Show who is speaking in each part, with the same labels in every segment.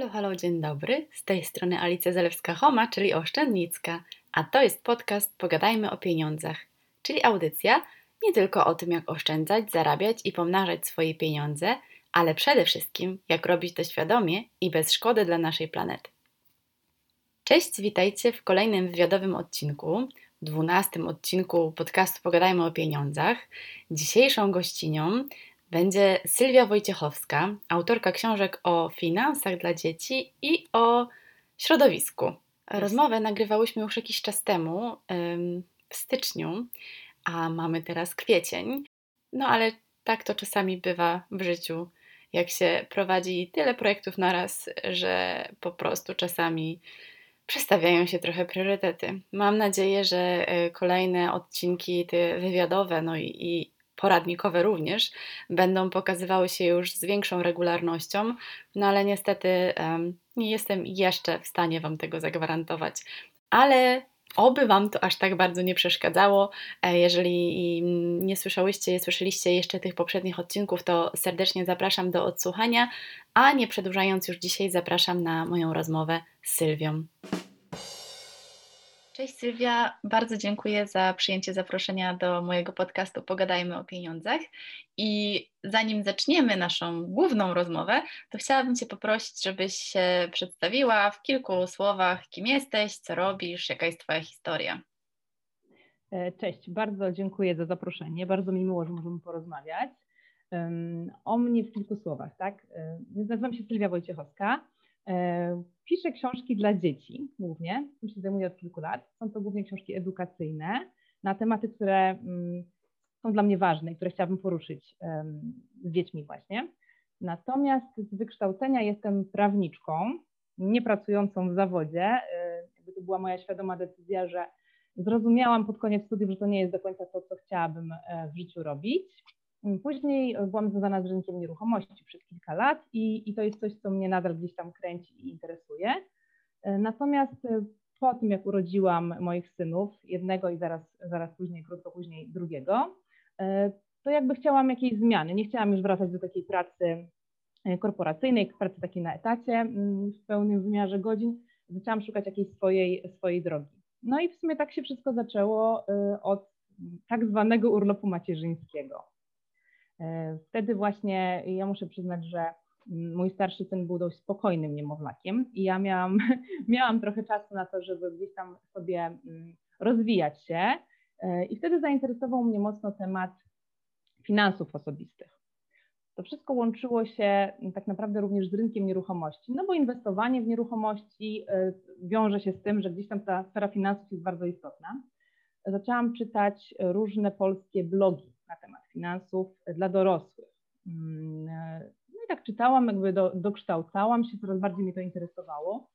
Speaker 1: Halo, halo, dzień dobry. Z tej strony Alicja Zalewska-Homa, czyli Oszczędnicka, a to jest podcast Pogadajmy o pieniądzach, czyli audycja nie tylko o tym, jak oszczędzać, zarabiać i pomnażać swoje pieniądze, ale przede wszystkim jak robić to świadomie i bez szkody dla naszej planety. Cześć, witajcie w kolejnym wywiadowym odcinku, dwunastym odcinku podcastu Pogadajmy o pieniądzach. Dzisiejszą gościnią będzie Sylwia Wojciechowska, autorka książek o finansach dla dzieci i o środowisku. Rozmowę nagrywałyśmy już jakiś czas temu, w styczniu, a mamy teraz kwiecień. No ale tak to czasami bywa w życiu, jak się prowadzi tyle projektów naraz, że po prostu czasami przestawiają się trochę priorytety. Mam nadzieję, że e, kolejne odcinki te wywiadowe, no i, i poradnikowe również będą pokazywały się już z większą regularnością, no ale niestety nie jestem jeszcze w stanie Wam tego zagwarantować. Ale Oby Wam to aż tak bardzo nie przeszkadzało. E, jeżeli nie słyszałyście, nie słyszeliście jeszcze tych poprzednich odcinków, to serdecznie zapraszam do odsłuchania, a nie przedłużając już dzisiaj, zapraszam na moją rozmowę z Sylwią. Cześć Sylwia, bardzo dziękuję za przyjęcie zaproszenia do mojego podcastu Pogadajmy o pieniądzach. I zanim zaczniemy naszą główną rozmowę, to chciałabym Cię poprosić, żebyś się przedstawiła w kilku słowach, kim jesteś, co robisz, jaka jest Twoja historia.
Speaker 2: E, cześć, bardzo dziękuję za zaproszenie. Bardzo mi miło, że możemy porozmawiać. O mnie w kilku słowach, tak? E, nazywam się Sylwia Wojciechowska. E, piszę książki dla dzieci głównie, tym się zajmuję od kilku lat. Są to głównie książki edukacyjne na tematy, które mm, są dla mnie ważne i które chciałabym poruszyć z dziećmi właśnie. Natomiast z wykształcenia jestem prawniczką, nie pracującą w zawodzie. E, jakby to była moja świadoma decyzja, że zrozumiałam pod koniec studiów, że to nie jest do końca to, co chciałabym e, w życiu robić. Mm, później e, byłam związana z rynkiem nieruchomości przez kilka lat i, i to jest coś, co mnie nadal gdzieś tam kręci i interesuje. E, natomiast e, po tym, jak urodziłam moich synów, jednego i zaraz, zaraz później, krótko później drugiego, to jakby chciałam jakiejś zmiany. Nie chciałam już wracać do takiej pracy korporacyjnej, pracy takiej na etacie mm, w pełnym wymiarze godzin. Zaczęłam szukać jakiejś swojej, swojej drogi. No i w sumie tak się wszystko zaczęło od tak zwanego urlopu macierzyńskiego. E, wtedy właśnie ja muszę przyznać, że mój starszy syn był dość spokojnym niemowlakiem i ja miałam, miałam trochę czasu na to, żeby gdzieś tam sobie mm, rozwijać się. E, I wtedy zainteresował mnie mocno temat finansów osobistych. To wszystko łączyło się tak naprawdę również z rynkiem nieruchomości, no bo inwestowanie w nieruchomości e, wiąże się z tym, że gdzieś tam ta sfera finansów jest bardzo istotna. Zaczęłam czytać różne polskie blogi na temat finansów dla dorosłych. Mm, no i tak czytałam, jakby do, dokształcałam się, coraz bardziej mnie to interesowało.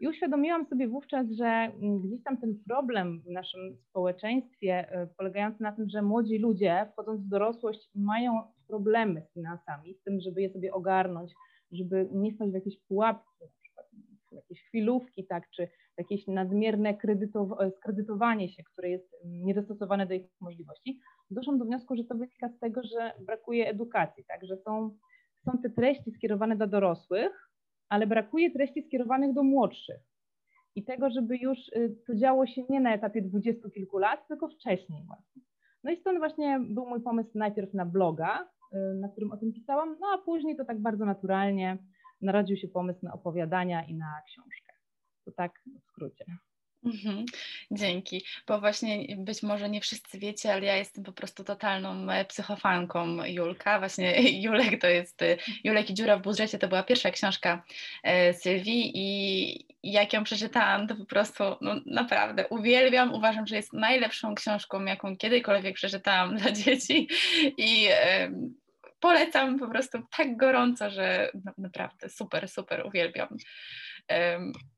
Speaker 2: I uświadomiłam sobie wówczas, że mm, gdzieś tam ten problem w naszym społeczeństwie e, polegający na tym, że młodzi ludzie wchodząc w dorosłość mają problemy z finansami, z tym, żeby je sobie ogarnąć, żeby nie stać w jakieś pułapki, na przykład jakieś chwilówki, tak, czy jakieś nadmierne skredytowanie się, które jest mm, niedostosowane do ich możliwości, doszłam do wniosku, że to wynika z tego, że brakuje edukacji, tak, że są, są te treści skierowane do dorosłych, ale brakuje treści skierowanych do młodszych. I tego, żeby już y, to działo się nie na etapie dwudziestu kilku lat, tylko wcześniej właśnie. No i stąd właśnie był mój pomysł najpierw na bloga, y, na którym o tym pisałam, no a później to tak bardzo naturalnie narodził się pomysł na opowiadania i na książkę. Tak w skrócie.
Speaker 1: Mhm, dzięki, bo właśnie być może nie wszyscy wiecie, ale ja jestem po prostu totalną e, psychofanką Julka. Właśnie Julek to jest, e, Julek i dziura w budżecie to była pierwsza książka e, Sylwii i jak ją przeczytałam, to po prostu no, naprawdę uwielbiam. Uważam, że jest najlepszą książką, jaką kiedykolwiek przeczytałam dla dzieci i polecam po prostu tak gorąco, że no, naprawdę super, super uwielbiam.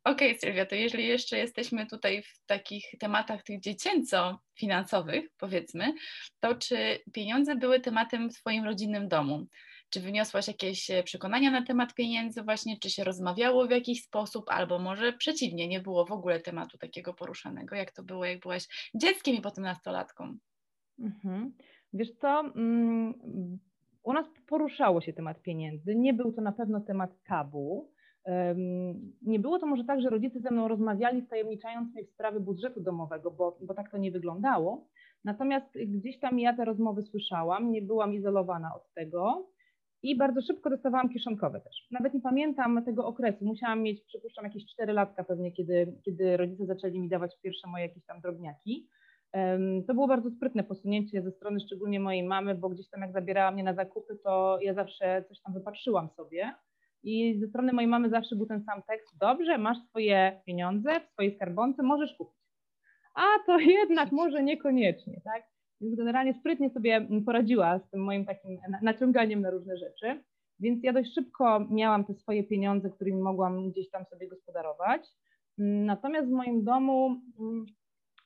Speaker 1: Okej, okay, Sylwia, to jeżeli jeszcze jesteśmy tutaj w takich tematach tych dziecięco-finansowych, powiedzmy, to czy pieniądze były tematem w Twoim rodzinnym domu? Czy wyniosłaś jakieś e, przekonania na temat pieniędzy właśnie, czy się rozmawiało w jakiś sposób, albo może przeciwnie, nie było w ogóle tematu takiego poruszanego? Jak to było, jak byłaś dzieckiem i potem nastolatką?
Speaker 2: Mhm. Wiesz co, mm, u nas poruszało się temat pieniędzy. Nie był to na pewno temat tabu, Nie było to może tak, że rodzice ze mną rozmawiali, wtajemniczając mnie w sprawy budżetu domowego, bo, bo tak to nie wyglądało. Natomiast gdzieś tam ja te rozmowy słyszałam, nie byłam izolowana od tego i bardzo szybko dostawałam kieszonkowe też. Nawet nie pamiętam tego okresu. Musiałam mieć, przypuszczam, jakieś 4 latka pewnie, kiedy, kiedy rodzice zaczęli mi dawać pierwsze moje jakieś tam drobniaki. To było bardzo sprytne posunięcie ze strony szczególnie mojej mamy, bo gdzieś tam jak zabierała mnie na zakupy, to ja zawsze coś tam wypatrzyłam sobie. I ze strony mojej mamy zawsze był ten sam tekst, dobrze, masz swoje pieniądze w swojej skarbonce, możesz kupić. A to jednak może niekoniecznie, tak? Więc generalnie sprytnie sobie poradziła z tym moim takim naciąganiem na różne rzeczy. Więc ja dość szybko miałam te swoje pieniądze, którymi mogłam gdzieś tam sobie gospodarować. Natomiast w moim domu mm,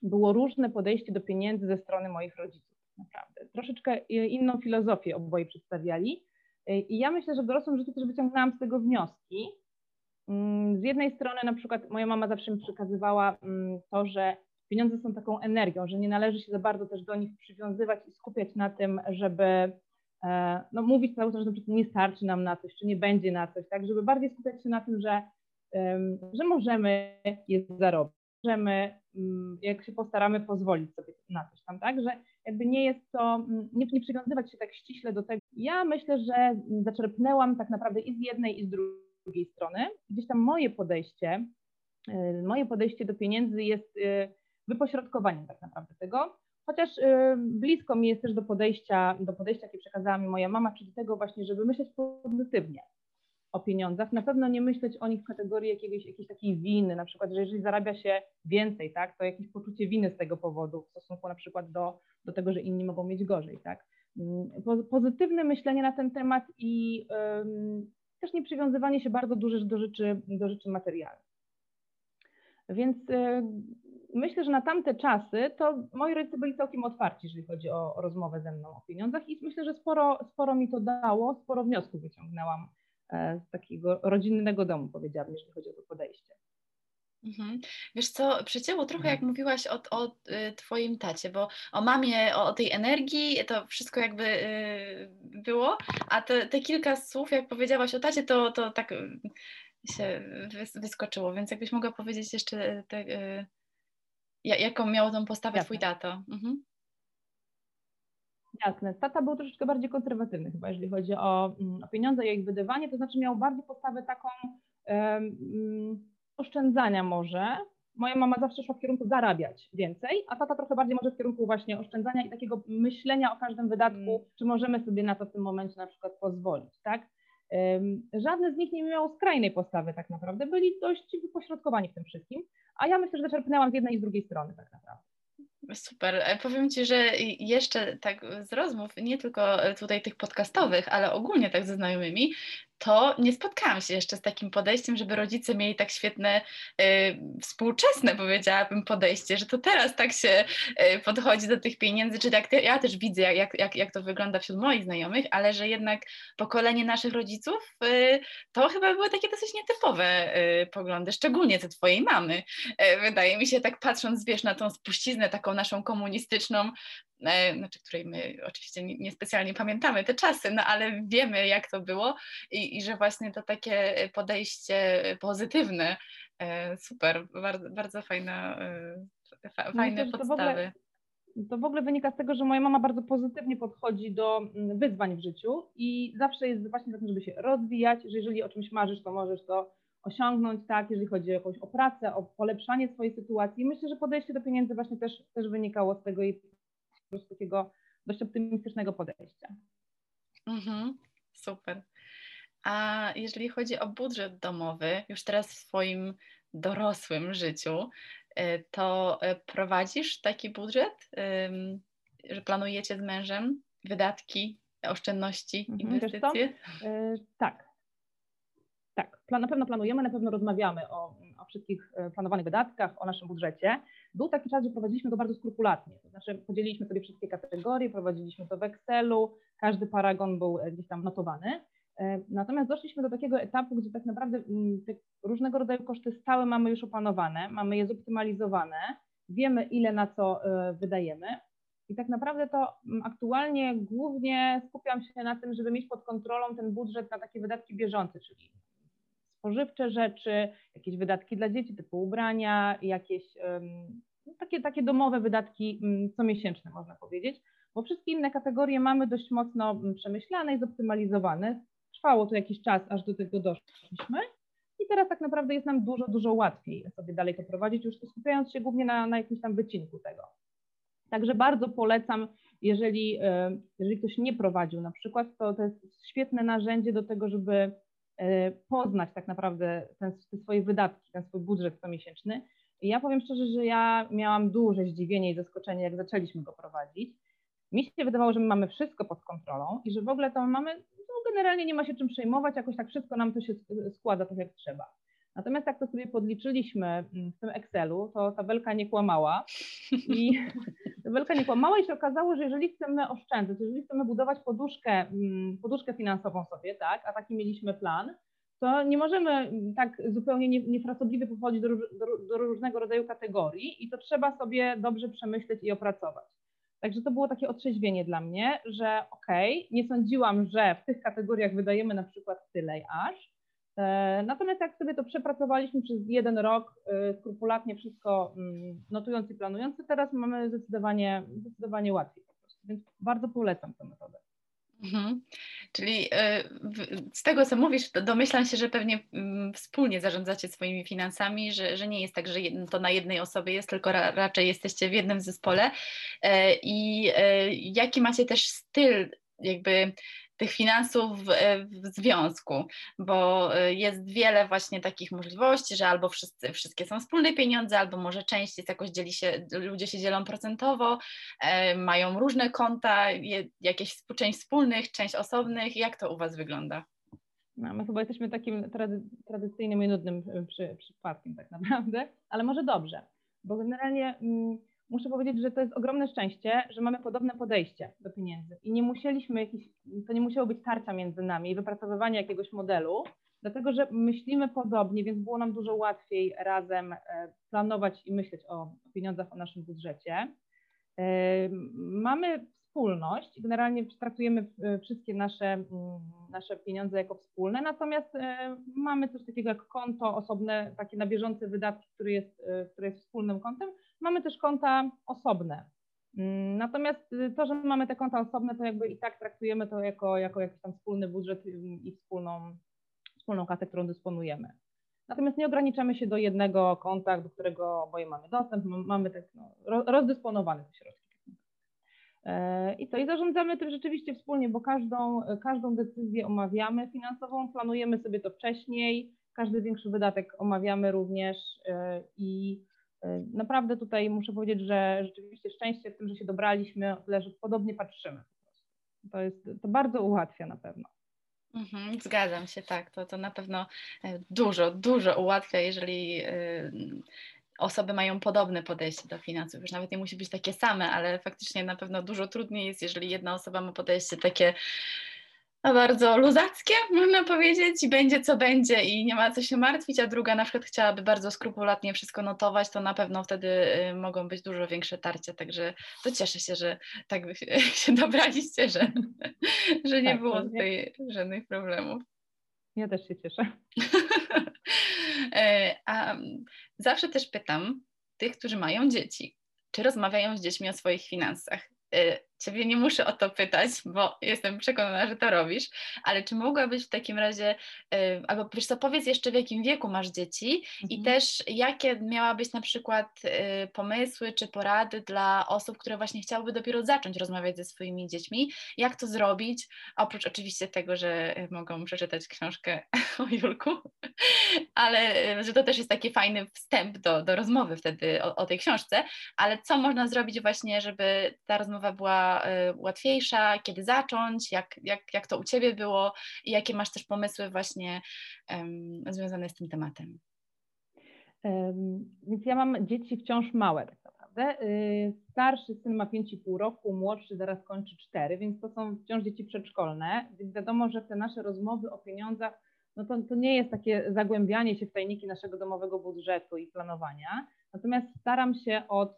Speaker 2: było różne podejście do pieniędzy ze strony moich rodziców, naprawdę. Troszeczkę inną filozofię oboje przedstawiali. I ja myślę, że w dorosłym życiu też wyciągnęłam z tego wnioski. Mm, z jednej strony na przykład moja mama zawsze mi przekazywała mm, to, że pieniądze są taką energią, że nie należy się za bardzo też do nich przywiązywać i skupiać na tym, żeby e, no, mówić cały czas, że nie starczy nam na coś, czy nie będzie na coś, tak, żeby bardziej skupiać się na tym, że, że możemy je zarobić, możemy, mm, jak się postaramy, pozwolić sobie na coś tam, tak, że jakby nie jest to, mm, nie, nie przywiązywać się tak ściśle do tego. Ja myślę, że zaczerpnęłam tak naprawdę i z jednej, i z drugiej strony. Gdzieś tam moje podejście, y, moje podejście do pieniędzy jest y, wypośrodkowaniem tak naprawdę tego, chociaż y, blisko mi jest też do podejścia, do podejścia, jakie przekazała mi moja mama, czyli tego właśnie, żeby myśleć pozytywnie o pieniądzach, na pewno nie myśleć o nich w kategorii jakiegoś, jakiejś takiej winy, na przykład, że jeżeli zarabia się więcej, tak, to jakieś poczucie winy z tego powodu w stosunku na przykład do, do tego, że inni mogą mieć gorzej, tak. Mm, pozytywne myślenie na ten temat i też nie przywiązywanie się bardzo dużo do rzeczy, do rzeczy materialnych. Więc y, myślę, że na tamte czasy to moi rodzice byli całkiem otwarci, jeżeli chodzi o, o rozmowę ze mną o pieniądzach i myślę, że sporo, sporo mi to dało, sporo wniosków wyciągnęłam e, z takiego rodzinnego domu, powiedziałabym, jeżeli chodzi o to podejście.
Speaker 1: Mhm. Wiesz co, przecięło trochę jak mhm. mówiłaś o, o y, twoim tacie, bo o mamie, o, o, tej energii, to wszystko jakby y, było, a te, te, kilka słów, jak powiedziałaś o tacie, to, to tak y, się wyskoczyło, więc jakbyś mogła powiedzieć jeszcze te, y, jaką miał tą postawę Jasne. twój tato. Mhm.
Speaker 2: Jasne. Tata był troszeczkę bardziej konserwatywny chyba, jeżeli chodzi o, mm, o pieniądze i ich wydawanie, to znaczy miał bardziej postawę taką um, oszczędzania może. Moja mama zawsze szła w kierunku zarabiać więcej, a tata trochę bardziej może w kierunku właśnie oszczędzania i takiego myślenia o każdym wydatku, mm. czy możemy sobie na to w tym momencie na przykład pozwolić, tak? Żadne z nich nie miało skrajnej postawy tak naprawdę, byli dość wypośrodkowani w tym wszystkim, a ja myślę, że zaczerpnęłam z jednej i z drugiej strony tak naprawdę.
Speaker 1: Super. E, powiem Ci, że jeszcze tak z rozmów, nie tylko tutaj tych podcastowych, ale ogólnie tak ze znajomymi, to nie spotkałam się jeszcze z takim podejściem, żeby rodzice mieli tak świetne, y, współczesne powiedziałabym podejście, że to teraz tak się y, podchodzi do tych pieniędzy, czy tak ja też widzę jak, jak, jak to wygląda wśród moich znajomych, ale że jednak pokolenie naszych rodziców y, to chyba były takie dosyć nietypowe poglądy, szczególnie te twojej mamy. Wydaje mi się tak patrząc, wiesz, na tą spuściznę taką naszą komunistyczną, znaczy której my oczywiście niespecjalnie pamiętamy te czasy, no ale wiemy jak to było i, i że właśnie to takie podejście pozytywne, e, super, bardzo, bardzo fajna, e, fajne Myślę, podstawy.
Speaker 2: To w, ogóle, wynika z tego, że moja mama bardzo pozytywnie podchodzi do mm, wyzwań w życiu i zawsze jest właśnie tak, żeby się rozwijać, że jeżeli o czymś marzysz, to możesz to osiągnąć, tak, jeżeli chodzi o jakąś o pracę, o polepszanie swojej sytuacji. Myślę, że podejście do pieniędzy właśnie też, też wynikało z tego i prostu takiego dość optymistycznego podejścia.
Speaker 1: Mhm, super. A jeżeli chodzi o budżet domowy, już teraz w swoim dorosłym życiu, y, to y, prowadzisz taki budżet, że planujecie z mężem wydatki, oszczędności, mhm, inwestycje?
Speaker 2: Yy, tak. Tak, na pewno planujemy, na pewno rozmawiamy o, o wszystkich e, planowanych wydatkach, o naszym budżecie. Był taki czas, że prowadziliśmy go bardzo skrupulatnie, to znaczy podzieliliśmy sobie wszystkie kategorie, prowadziliśmy to w Excelu, każdy paragon był e, gdzieś tam notowany. E, natomiast doszliśmy do takiego etapu, gdzie tak naprawdę mm, te różnego rodzaju koszty stałe mamy już opanowane, mamy je zoptymalizowane, wiemy ile na co wydajemy. I tak naprawdę to mm, aktualnie głównie skupiam się na tym, żeby mieć pod kontrolą ten budżet na takie wydatki bieżące, czyli spożywcze rzeczy, jakieś wydatki dla dzieci typu ubrania, jakieś no, takie, takie domowe wydatki mm, comiesięczne można powiedzieć, bo wszystkie inne kategorie mamy dość mocno mm, przemyślane i zoptymalizowane. Trwało to jakiś czas, aż do tego doszliśmy i teraz tak naprawdę jest nam dużo, dużo łatwiej sobie dalej to prowadzić, już skupiając się głównie na, na jakimś tam wycinku tego. Także bardzo polecam, jeżeli, jeżeli ktoś nie prowadził na przykład, to to jest świetne narzędzie do tego, żeby poznać tak naprawdę ten, te swoje wydatki, ten swój budżet comiesięczny. I ja powiem szczerze, że ja miałam duże zdziwienie i zaskoczenie, jak zaczęliśmy go prowadzić. Mi się wydawało, że my mamy wszystko pod kontrolą i że w ogóle to mamy, no generalnie nie ma się czym przejmować, jakoś tak wszystko nam to się składa tak jak trzeba. Natomiast jak to sobie podliczyliśmy mm, w tym Excelu, to tabelka nie kłamała i tabelka nie kłamała i się okazało, że jeżeli chcemy oszczędzać, jeżeli chcemy budować poduszkę, mm, poduszkę finansową sobie, tak, a taki mieliśmy plan, to nie możemy mm, tak zupełnie niefrasobliwie pochodzić do, do, do różnego rodzaju kategorii i to trzeba sobie dobrze przemyśleć i opracować. Także to było takie otrzeźwienie dla mnie, że okej, okay, nie sądziłam, że w tych kategoriach wydajemy na przykład tyle aż, natomiast jak sobie to przepracowaliśmy przez jeden rok, e, skrupulatnie wszystko mm, notując i planując, to teraz mamy zdecydowanie, zdecydowanie łatwiej po prostu. Więc bardzo polecam tę metodę.
Speaker 1: Mhm. Czyli e, z tego, co mówisz, domyślam się, że pewnie mm, wspólnie zarządzacie swoimi finansami, że, że nie jest tak, że to na jednej osobie jest, tylko raczej jesteście w jednym zespole. I jaki macie też styl jakby tych finansów w, związku, bo y, jest wiele właśnie takich możliwości, że albo wszyscy, wszystkie są wspólne pieniądze, albo może część jest jakoś dzieli się, ludzie się dzielą procentowo, e, mają różne konta, jakieś część wspólnych, część osobnych. Jak to u Was wygląda?
Speaker 2: No, my chyba jesteśmy takim trady, tradycyjnym i nudnym przy, przypadkiem tak naprawdę, ale może dobrze, bo generalnie mm, muszę powiedzieć, że to jest ogromne szczęście, że mamy podobne podejście do pieniędzy i nie musieliśmy jakiś, to nie musiało być tarcia między nami i wypracowywanie jakiegoś modelu, dlatego że myślimy podobnie, więc było nam dużo łatwiej razem e, planować i myśleć o pieniądzach, o naszym budżecie. E, mamy wspólność, generalnie traktujemy e, wszystkie nasze, mm, nasze pieniądze jako wspólne, natomiast mamy coś takiego jak konto osobne, takie na bieżące wydatki, które jest, które jest wspólnym kontem, Mamy też konta osobne. Mm, natomiast y, to, że mamy te konta osobne, to jakby i tak traktujemy to jako, jako jakiś tam wspólny budżet i wspólną, wspólną kasę, którą dysponujemy. Natomiast nie ograniczamy się do jednego konta, do którego oboje mamy dostęp, mamy tak no, rozdysponowane te środki. E, I co? I zarządzamy tym rzeczywiście wspólnie, bo każdą, każdą decyzję omawiamy finansową, planujemy sobie to wcześniej, każdy większy wydatek omawiamy również e, i Y, naprawdę tutaj muszę powiedzieć, że rzeczywiście szczęście w tym, że się dobraliśmy, tyle, że podobnie patrzymy. To, jest, to bardzo ułatwia na pewno.
Speaker 1: Mhm, zgadzam się, tak. To, to na pewno e, dużo, dużo ułatwia, jeżeli e, osoby mają podobne podejście do finansów. Już nawet nie musi być takie same, ale faktycznie na pewno dużo trudniej jest, jeżeli jedna osoba ma podejście takie bardzo luzackie, można powiedzieć, i będzie co będzie i nie ma co się martwić, a druga na przykład chciałaby bardzo skrupulatnie wszystko notować, to na pewno wtedy y, mogą być dużo większe tarcia, także to cieszę się, że tak wy się dobraliście, że, że nie tak, było tutaj żadnych problemów.
Speaker 2: Ja też się cieszę.
Speaker 1: E, a zawsze też pytam tych, którzy mają dzieci, czy rozmawiają z dziećmi o swoich finansach? Ciebie nie muszę o to pytać, bo jestem przekonana, że to robisz, ale czy mogłabyś w takim razie, y, albo wiesz co, powiedz jeszcze w jakim wieku masz dzieci mhm. i też jakie miałabyś na przykład y, pomysły czy porady dla osób, które właśnie chciałyby dopiero zacząć rozmawiać ze swoimi dziećmi, jak to zrobić, oprócz oczywiście tego, że mogą przeczytać książkę o Julku, ale że to też jest taki fajny wstęp do, do rozmowy wtedy o, o tej książce, ale co można zrobić właśnie, żeby ta rozmowa była Y, łatwiejsza, kiedy zacząć, jak, jak, jak to u Ciebie było i jakie masz też pomysły właśnie um, związane z tym tematem?
Speaker 2: Um, więc ja mam dzieci wciąż małe tak naprawdę. Y, starszy syn ma 5,5 roku, młodszy zaraz kończy 4, więc to są wciąż dzieci przedszkolne, więc wiadomo, że te nasze rozmowy o pieniądzach no to, to nie jest takie zagłębianie się w tajniki naszego domowego budżetu i planowania. Natomiast staram się od,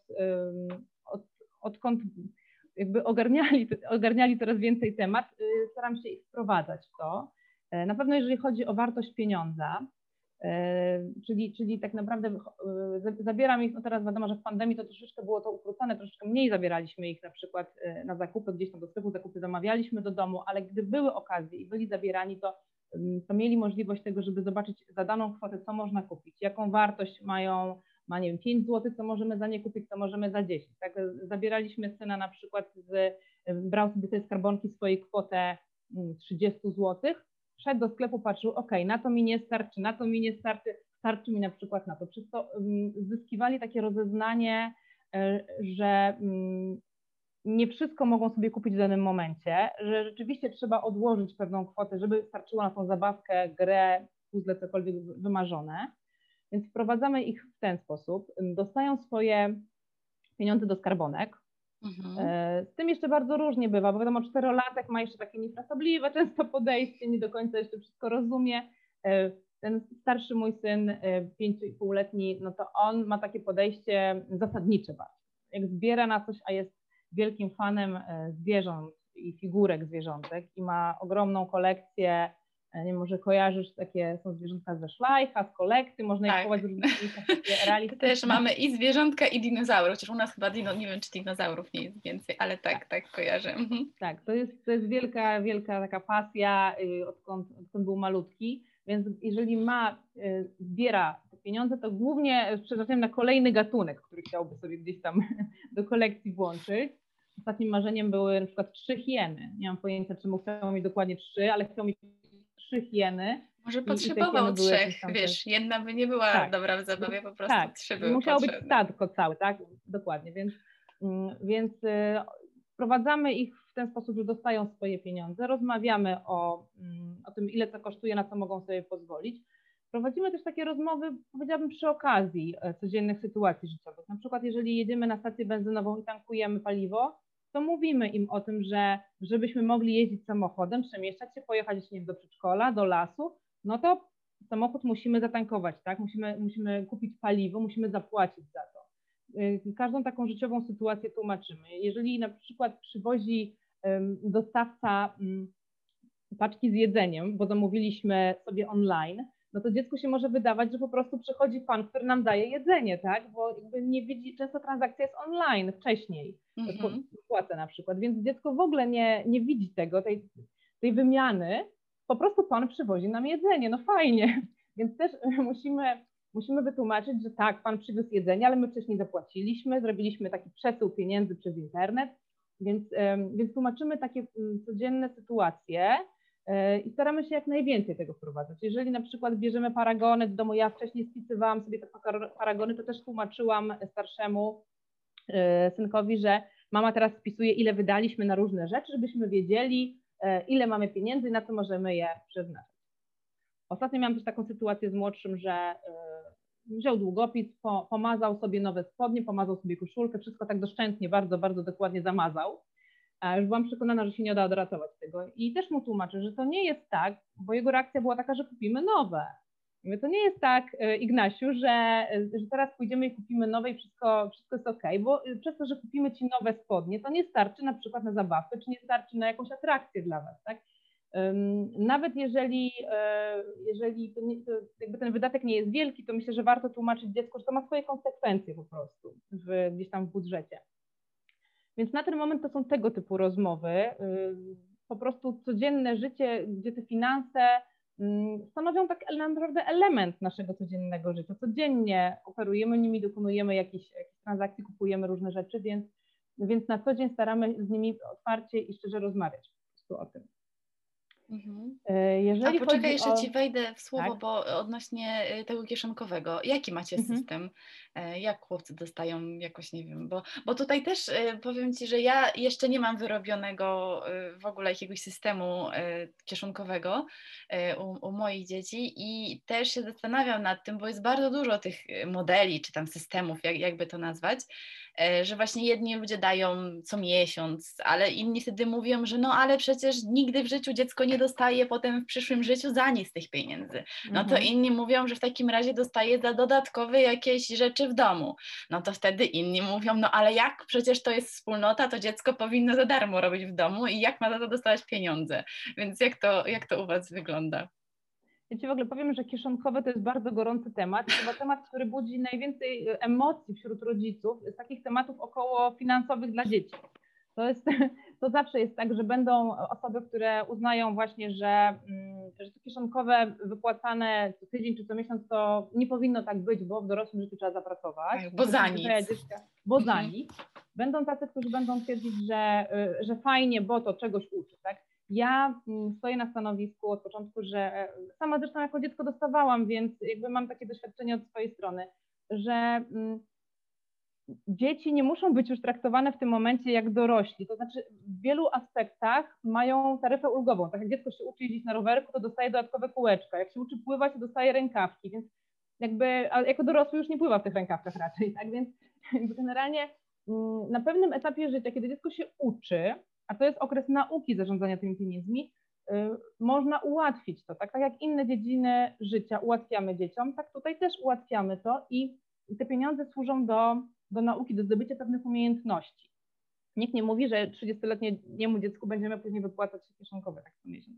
Speaker 2: od, odkąd jakby ogarniali, ogarniali coraz więcej temat, y, staram się ich wprowadzać w to. E, na pewno jeżeli chodzi o wartość pieniądza, Czyli, czyli tak naprawdę zabieram ich, no teraz wiadomo, że w pandemii to troszeczkę było to ukrócone, troszeczkę mniej zabieraliśmy ich na przykład na zakupy, gdzieś tam do sklepu, zakupy zamawialiśmy do domu, ale gdy były okazje i byli zabierani, to to mieli możliwość tego, żeby zobaczyć za daną kwotę, co można kupić, jaką wartość mają, ma nie wiem, 5 zł, co możemy za nie kupić, co możemy za 10. Tak? Zabieraliśmy syna na przykład, z, brał sobie tej skarbonki swojej kwotę 30 mm, zł, szedł do sklepu, patrzył, ok, na to mi nie starczy, na to mi nie starczy, starczy mi na przykład na to. Przez to mm, zyskiwali takie rozeznanie, e, że mm, nie wszystko mogą sobie kupić w danym momencie, że rzeczywiście trzeba odłożyć pewną kwotę, żeby starczyło na tą zabawkę, grę, puzzle, cokolwiek wymarzone. Więc wprowadzamy ich w ten sposób. Dostają swoje pieniądze do skarbonek. Mhm. E, z tym jeszcze bardzo różnie bywa, bo wiadomo, czterolatek ma jeszcze takie niefrasobliwe często podejście, nie do końca jeszcze wszystko rozumie. E, ten starszy mój syn, e, pięciu i półletni, no to on ma takie podejście zasadnicze bardzo. Jak zbiera na coś, a jest wielkim fanem zwierząt i figurek zwierzątek i ma ogromną kolekcję, nie może kojarzysz, takie są zwierzątka ze szlajcha, z kolekcji, można tak. je kupować w
Speaker 1: różnych Też mamy i zwierzątka i dinozaury, chociaż u nas chyba dino, nie wiem czy dinozaurów nie jest więcej, ale tak, tak, tak kojarzę. Mhm.
Speaker 2: Tak, to jest, to jest wielka, wielka taka pasja, y, odkąd, odkąd był malutki, więc jeżeli ma, y, zbiera te pieniądze, to głównie przeznaczają na kolejny gatunek, który chciałby sobie gdzieś tam do kolekcji włączyć ostatnim marzeniem były na przykład trzy hieny. Nie mam pojęcia, czemu chciał mieć dokładnie trzy, ale chciał mieć trzy hieny.
Speaker 1: Może potrzebował trzech, wiesz, jedna by nie była tak. dobra w zabawie, po prostu tak. trzy były
Speaker 2: Musiało
Speaker 1: potrzebne.
Speaker 2: być stadko całe, tak? Dokładnie, więc, mm, więc y, wprowadzamy ich w ten sposób, że dostają swoje pieniądze, rozmawiamy o, mm, o tym, ile to kosztuje, na co mogą sobie pozwolić. Prowadzimy też takie rozmowy, powiedziałabym, przy okazji e, codziennych sytuacji życiowych. Na przykład, jeżeli jedziemy na stację benzynową i tankujemy paliwo, to mówimy im o tym, że żebyśmy mogli jeździć samochodem, przemieszczać się, pojechać nie wiem, do przedszkola, do lasu, no to samochód musimy zatankować, tak? Musimy, musimy kupić paliwo, musimy zapłacić za to. Y, każdą taką życiową sytuację tłumaczymy. Jeżeli na przykład przywozi dostawca paczki z jedzeniem, bo zamówiliśmy sobie online, no to dziecku się może wydawać, że po prostu przychodzi pan, który nam daje jedzenie, tak? Bo jakby nie widzi, często transakcja jest online wcześniej, mm-hmm. płacę na przykład, więc dziecko w ogóle nie, nie widzi tego, tej, tej wymiany, po prostu pan przywozi nam jedzenie, no fajnie, więc też musimy, musimy wytłumaczyć, że tak, pan przywiózł jedzenie, ale my wcześniej zapłaciliśmy, zrobiliśmy taki przesył pieniędzy przez internet, więc, więc tłumaczymy takie mm, codzienne sytuacje, i staramy się jak najwięcej tego wprowadzać. Jeżeli na przykład bierzemy paragony do domu, ja wcześniej spisywałam sobie te paragony, to też tłumaczyłam starszemu e, synkowi, że mama teraz spisuje, ile wydaliśmy na różne rzeczy, żebyśmy wiedzieli, e, ile mamy pieniędzy i na co możemy je przeznaczyć. Ostatnio miałam też taką sytuację z młodszym, że wziął długopis, pomazał sobie nowe spodnie, pomazał sobie koszulkę, wszystko tak doszczętnie, bardzo, bardzo dokładnie zamazał już byłam przekonana, że się nie da odratować tego. I też mu tłumaczę, że to nie jest tak, bo jego reakcja była taka, że kupimy nowe. Mówię, to nie jest tak, e, Ignasiu, że, że teraz pójdziemy i kupimy nowe i wszystko, wszystko jest ok, bo e, przez to, że kupimy ci nowe spodnie, to nie starczy na przykład na zabawkę, czy nie starczy na jakąś atrakcję dla was, tak? Nawet jeżeli, e, jeżeli to nie, to jakby ten wydatek nie jest wielki, to myślę, że warto tłumaczyć dziecku, że to ma swoje konsekwencje po prostu w, gdzieś tam w budżecie. Więc na ten moment to są tego typu rozmowy. Y, po prostu codzienne życie, gdzie te finanse mm, stanowią tak naprawdę element naszego codziennego życia. Codziennie operujemy nimi, dokonujemy jakichś transakcji, kupujemy różne rzeczy, więc, więc na co dzień staramy z nimi otwarcie i szczerze rozmawiać po prostu o tym.
Speaker 1: Mhm. E, jeżeli A poczekaj, jeszcze o... Ci wejdę w słowo, tak? bo odnośnie e, tego kieszonkowego, jaki macie mhm. system? E, jak chłopcy dostają jakoś, nie wiem, bo, bo tutaj też powiem Ci, że ja jeszcze nie mam wyrobionego w ogóle jakiegoś systemu kieszonkowego u, u moich dzieci i też się zastanawiam nad tym, bo jest bardzo dużo tych modeli, czy tam systemów, jak, jakby to nazwać, że właśnie jedni ludzie dają co miesiąc, ale inni wtedy mówią, że no ale przecież nigdy w życiu dziecko nie dostaje potem w przyszłym życiu za nic tych pieniędzy. No to mhm. inni mówią, że w takim razie dostaje za dodatkowe jakieś rzeczy w domu. No to wtedy inni mówią, no ale jak przecież to jest wspólnota, to dziecko powinno za darmo robić w domu i jak ma za to dostawać pieniądze. Więc jak to, jak to u Was wygląda?
Speaker 2: Ja Ci w ogóle powiem, że kieszonkowe to jest bardzo gorący temat. Chyba temat, który budzi najwięcej emocji wśród rodziców z takich tematów około finansowych dla dzieci. To, jest, to zawsze jest tak, że będą osoby, które uznają właśnie, że, mm, że to kieszonkowe wypłacane co tydzień czy co miesiąc to nie powinno tak być, bo w dorosłym życiu trzeba zapracować.
Speaker 1: Bo za nic.
Speaker 2: Bo za mhm. nic. Będą tacy, którzy będą twierdzić, że, y, że fajnie, bo to czegoś uczy. Tak? Ja mm, stoję na stanowisku od początku, że e, sama zresztą jako dziecko dostawałam, więc jakby mam takie doświadczenie od swojej strony, że mm, dzieci nie muszą być już traktowane w tym momencie jak dorośli. To znaczy w wielu aspektach mają taryfę ulgową. Tak jak dziecko się uczy jeździć na rowerku, to dostaje dodatkowe kółeczka. Jak się uczy pływać, to dostaje rękawki, więc jakby, jako dorosły już nie pływa w tych rękawkach raczej, tak więc generalnie mm, na pewnym etapie życia, kiedy dziecko się uczy, a to jest okres nauki zarządzania tymi pieniędzmi, y, można ułatwić to, tak? tak jak inne dziedziny życia ułatwiamy dzieciom, tak tutaj też ułatwiamy to i te pieniądze służą do, do nauki, do zdobycia pewnych umiejętności. Nikt nie mówi, że 30-letniemu dziecku będziemy później wypłacać kieszonkowe tak co miesiąc.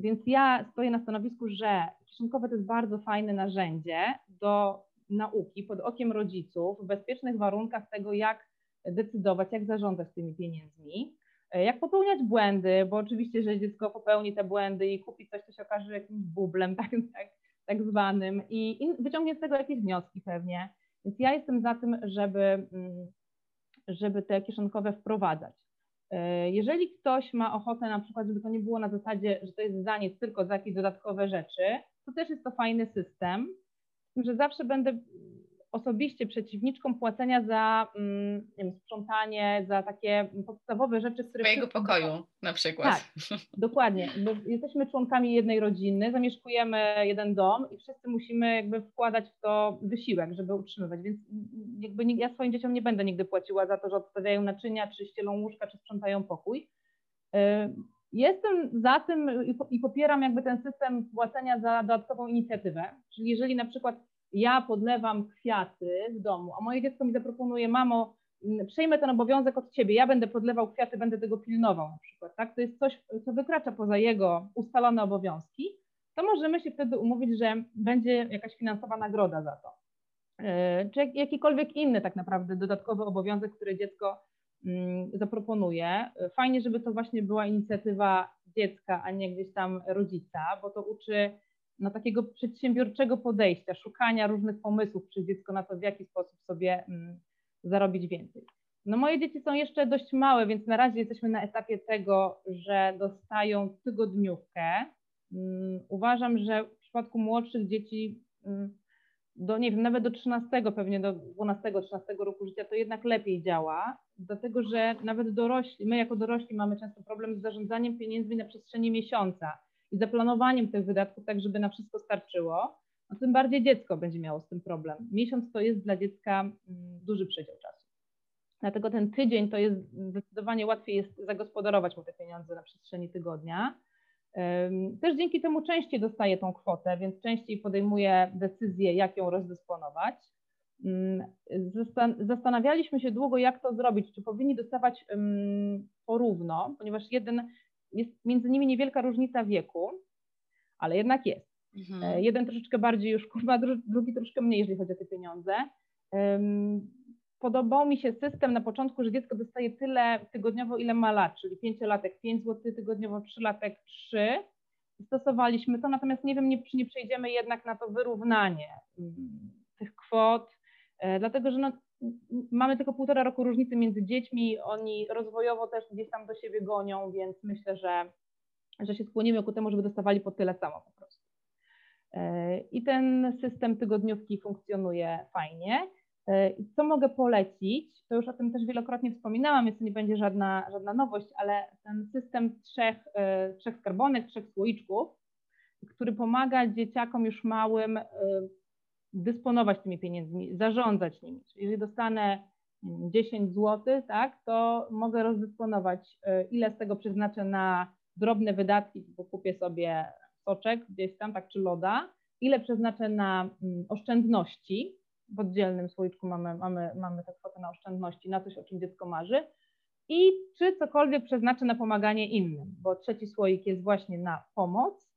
Speaker 2: Więc ja stoję na stanowisku, że kieszonkowe to jest bardzo fajne narzędzie do nauki pod okiem rodziców, w bezpiecznych warunkach tego, jak decydować, jak zarządzać tymi pieniędzmi. E, jak popełniać błędy, bo oczywiście, jeżeli dziecko popełni te błędy i kupi coś, to się okaże jakimś bublem tak, tak, tak zwanym i, i wyciągnie z tego jakieś wnioski pewnie. Więc ja jestem za tym, żeby, mm, żeby te kieszonkowe wprowadzać. E, jeżeli ktoś ma ochotę na przykład, żeby to nie było na zasadzie, że to jest za nic, tylko za jakieś dodatkowe rzeczy, to też jest to fajny system, że zawsze będę osobiście przeciwniczką płacenia za mm, wiem, sprzątanie, za takie podstawowe rzeczy,
Speaker 1: które... Swojego pokoju na przykład.
Speaker 2: Tak, dokładnie, bo jesteśmy członkami jednej rodziny, zamieszkujemy jeden dom i wszyscy musimy jakby wkładać w to wysiłek, żeby utrzymywać, więc jakby ja swoim dzieciom nie będę nigdy płaciła za to, że odstawiają naczynia, czy ścielą łóżka, czy sprzątają pokój. Y, jestem za tym i popieram jakby ten system płacenia za dodatkową inicjatywę, czyli jeżeli na przykład ja podlewam kwiaty w domu, a moje dziecko mi zaproponuje, mamo, przejmę ten obowiązek od ciebie, ja będę podlewał kwiaty, będę tego pilnował na przykład, tak? To jest coś, co wykracza poza jego ustalone obowiązki, to możemy się wtedy umówić, że będzie jakaś finansowa nagroda za to. E, czy jakikolwiek inny tak naprawdę dodatkowy obowiązek, który dziecko zaproponuje. Fajnie, żeby to właśnie była inicjatywa dziecka, a nie gdzieś tam rodzica, bo to uczy no, takiego przedsiębiorczego podejścia, szukania różnych pomysłów przez dziecko na to, w jaki sposób sobie mm, zarobić więcej. No moje dzieci są jeszcze dość małe, więc na razie jesteśmy na etapie tego, że dostają tygodniówkę. Mm, uważam, że w przypadku młodszych dzieci mm, do, nie wiem, nawet do 13, pewnie do 12-13 roku życia to jednak lepiej działa, dlatego że nawet dorośli, my jako dorośli mamy często problem z zarządzaniem pieniędzmi na przestrzeni miesiąca i zaplanowaniem tych wydatków tak, żeby na wszystko starczyło, no tym bardziej dziecko będzie miało z tym problem. Miesiąc to jest dla dziecka mm, duży przedział czasu. Dlatego ten tydzień to jest zdecydowanie łatwiej jest zagospodarować mu te pieniądze na przestrzeni tygodnia. Też dzięki temu częściej dostaje tą kwotę, więc częściej podejmuje decyzję, jak ją rozdysponować. Zastanawialiśmy się długo, jak to zrobić, czy powinni dostawać porówno, ponieważ jeden jest między nimi niewielka różnica wieku, ale jednak jest. Mhm. E, jeden troszeczkę bardziej już kurwa, drugi troszkę mniej, jeżeli chodzi o te pieniądze. Podobał mi się system na początku, że dziecko dostaje tyle tygodniowo, ile ma lat, czyli 5 latek 5 zł tygodniowo, 3 latek 3. Stosowaliśmy to, natomiast nie wiem, nie, czy nie przejdziemy jednak na to wyrównanie mm, tych kwot, e, dlatego że no, mamy tylko półtora roku różnicy między dziećmi, oni rozwojowo też gdzieś tam do siebie gonią, więc myślę, że, że się skłonimy ku temu, żeby dostawali po tyle samo po prostu. E, I ten system tygodniówki funkcjonuje fajnie. E, co mogę polecić? To już o tym też wielokrotnie wspominałam, więc to nie będzie żadna, żadna nowość, ale ten system trzech, e, trzech skarbonek, trzech słoiczków, który pomaga dzieciakom już małym dysponować tymi pieniędzmi, zarządzać nimi. Czyli jeżeli dostanę 10 zł, tak, to mogę rozdysponować, y, ile z tego przeznaczę na drobne wydatki, bo kupię sobie soczek gdzieś tam, tak, czy loda, ile przeznaczę na mm, oszczędności, w oddzielnym słoiczku mamy, mamy, mamy tę kwotę na oszczędności, na coś, o czym dziecko marzy, i czy cokolwiek przeznaczę na pomaganie innym, bo trzeci słoik jest właśnie na pomoc,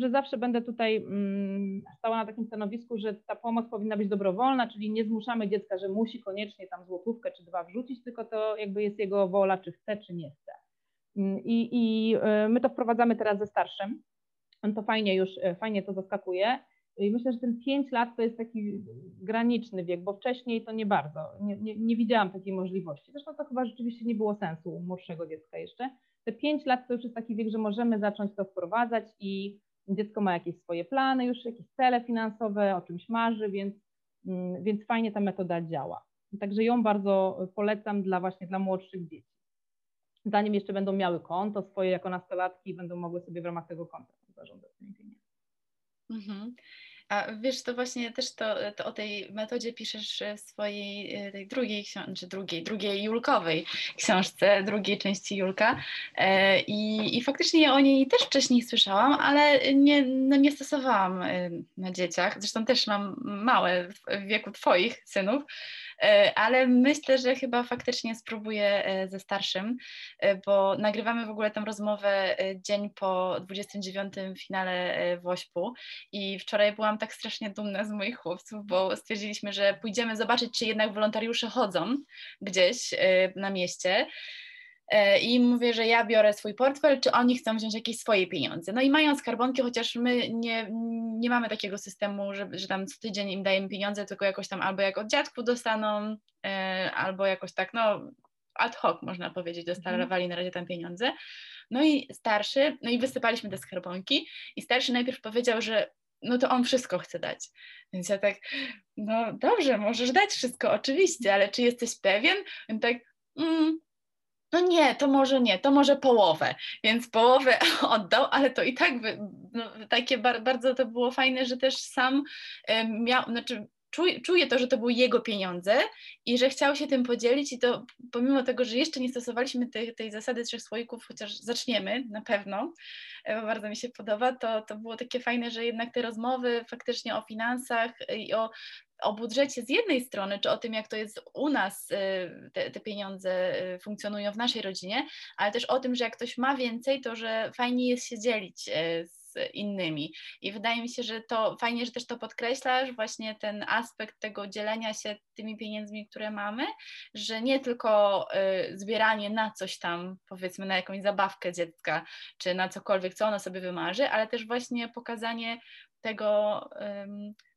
Speaker 2: że zawsze będę tutaj mm, stała na takim stanowisku, że ta pomoc powinna być dobrowolna, czyli nie zmuszamy dziecka, że musi koniecznie tam złotówkę czy dwa wrzucić, tylko to jakby jest jego wola, czy chce, czy nie chce. Mm, I, i y, my to wprowadzamy teraz ze starszym. On to fajnie już, y, fajnie to zaskakuje. I myślę, że ten 5 lat to jest taki graniczny wiek, bo wcześniej to nie bardzo. Nie, nie, nie widziałam takiej możliwości. Zresztą to chyba rzeczywiście nie było sensu u młodszego dziecka jeszcze. Te 5 lat to już jest taki wiek, że możemy zacząć to wprowadzać i dziecko ma jakieś swoje plany, już jakieś cele finansowe, o czymś marzy, więc, mm, więc fajnie ta metoda działa. Także ją bardzo polecam dla właśnie dla młodszych dzieci. Zanim jeszcze będą miały konto swoje jako nastolatki i będą mogły sobie w ramach tego konta zarządzać tymi pieniędzmi.
Speaker 1: Mhm. A wiesz, to właśnie też to, to, o tej metodzie piszesz w swojej e, tej drugiej książce, drugiej, drugiej Julkowej książce, drugiej części Julka. E, I, I faktycznie o niej też wcześniej słyszałam, ale nie, no nie stosowałam e, na dzieciach. Zresztą też mam małe w wieku Twoich synów. E, ale myślę, że chyba faktycznie spróbuję e, ze starszym, e, bo nagrywamy w ogóle tę rozmowę dzień po 29. finale Wośpu i wczoraj byłam tak strasznie dumna z moich chłopców, bo stwierdziliśmy, że pójdziemy zobaczyć, czy jednak wolontariusze chodzą gdzieś na mieście. E, i mówię, że ja biorę swój portfel, czy oni chcą wziąć jakieś swoje pieniądze. No i mają skarbonki, chociaż my nie, nie mamy takiego systemu, że, że tam co tydzień im dajemy pieniądze, tylko jakoś tam albo jak od dziadku dostaną, e, albo jakoś tak, no ad hoc można powiedzieć, dostawali na razie tam pieniądze. No i starszy, no i wysypaliśmy te skarbonki i starszy najpierw powiedział, że no to on wszystko chce dać. Więc ja tak, no dobrze, możesz dać wszystko, oczywiście, ale czy jesteś pewien? On tak, mm, no nie, to może nie, to może połowę, więc połowę oddał, ale to i tak by, no, takie bar, bardzo to było fajne, że też sam miał, znaczy czuję to, że to były jego pieniądze i że chciał się tym podzielić i to pomimo tego, że jeszcze nie stosowaliśmy tej, tej zasady trzech słoików, chociaż zaczniemy na pewno, e, bo bardzo mi się podoba, to, to było takie fajne, że jednak te rozmowy faktycznie o finansach i o o budżecie z jednej strony, czy o tym, jak to jest u nas, y, te, te, pieniądze y, funkcjonują w naszej rodzinie, ale też o tym, że jak ktoś ma więcej, to że fajnie jest się dzielić y, z innymi. I wydaje mi się, że to fajnie, że też to podkreślasz, właśnie ten aspekt tego dzielenia się tymi pieniędzmi, które mamy, że nie tylko zbieranie na coś tam, powiedzmy na jakąś zabawkę dziecka, czy na cokolwiek, co ono sobie wymarzy, ale też właśnie pokazanie tego,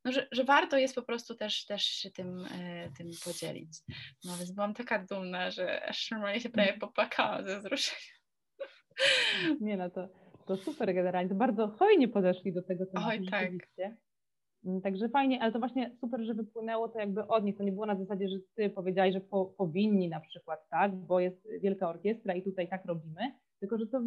Speaker 1: no, że, że warto jest po prostu też, też się tym, e, tym podzielić. No więc byłam taka dumna, że aż normalnie się prawie popłakałam ze wzruszenia.
Speaker 2: Nie no, to, to super generalnie, to bardzo hojnie podeszli do tego tematu
Speaker 1: Oj, tak.
Speaker 2: Mm, także fajnie, ale to właśnie super, że wypłynęło to jakby od nich. To nie było na zasadzie, że ty powiedziałeś, że po, powinni na przykład, tak, bo jest wielka orkiestra i tutaj tak robimy, tylko że to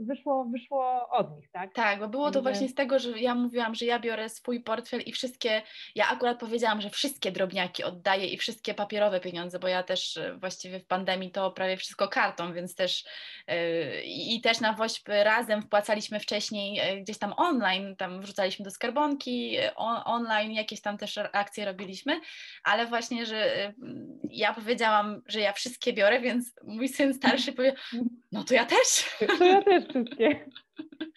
Speaker 2: wyszło, wyszło od nich, tak?
Speaker 1: Tak, bo było to właśnie z tego, że ja mówiłam, że ja biorę swój portfel i wszystkie, ja akurat powiedziałam, że wszystkie drobniaki oddaję i wszystkie papierowe pieniądze, bo ja też e, właściwie w pandemii to prawie wszystko kartą, więc też yy, i też na WOŚP razem wpłacaliśmy wcześniej yy, gdzieś tam online, tam wrzucaliśmy do skarbonki, on, online jakieś tam też akcje robiliśmy, ale właśnie, że ja powiedziałam, że ja wszystkie biorę, więc mój syn starszy powie, no to ja też też.
Speaker 2: To ja też wszystkie.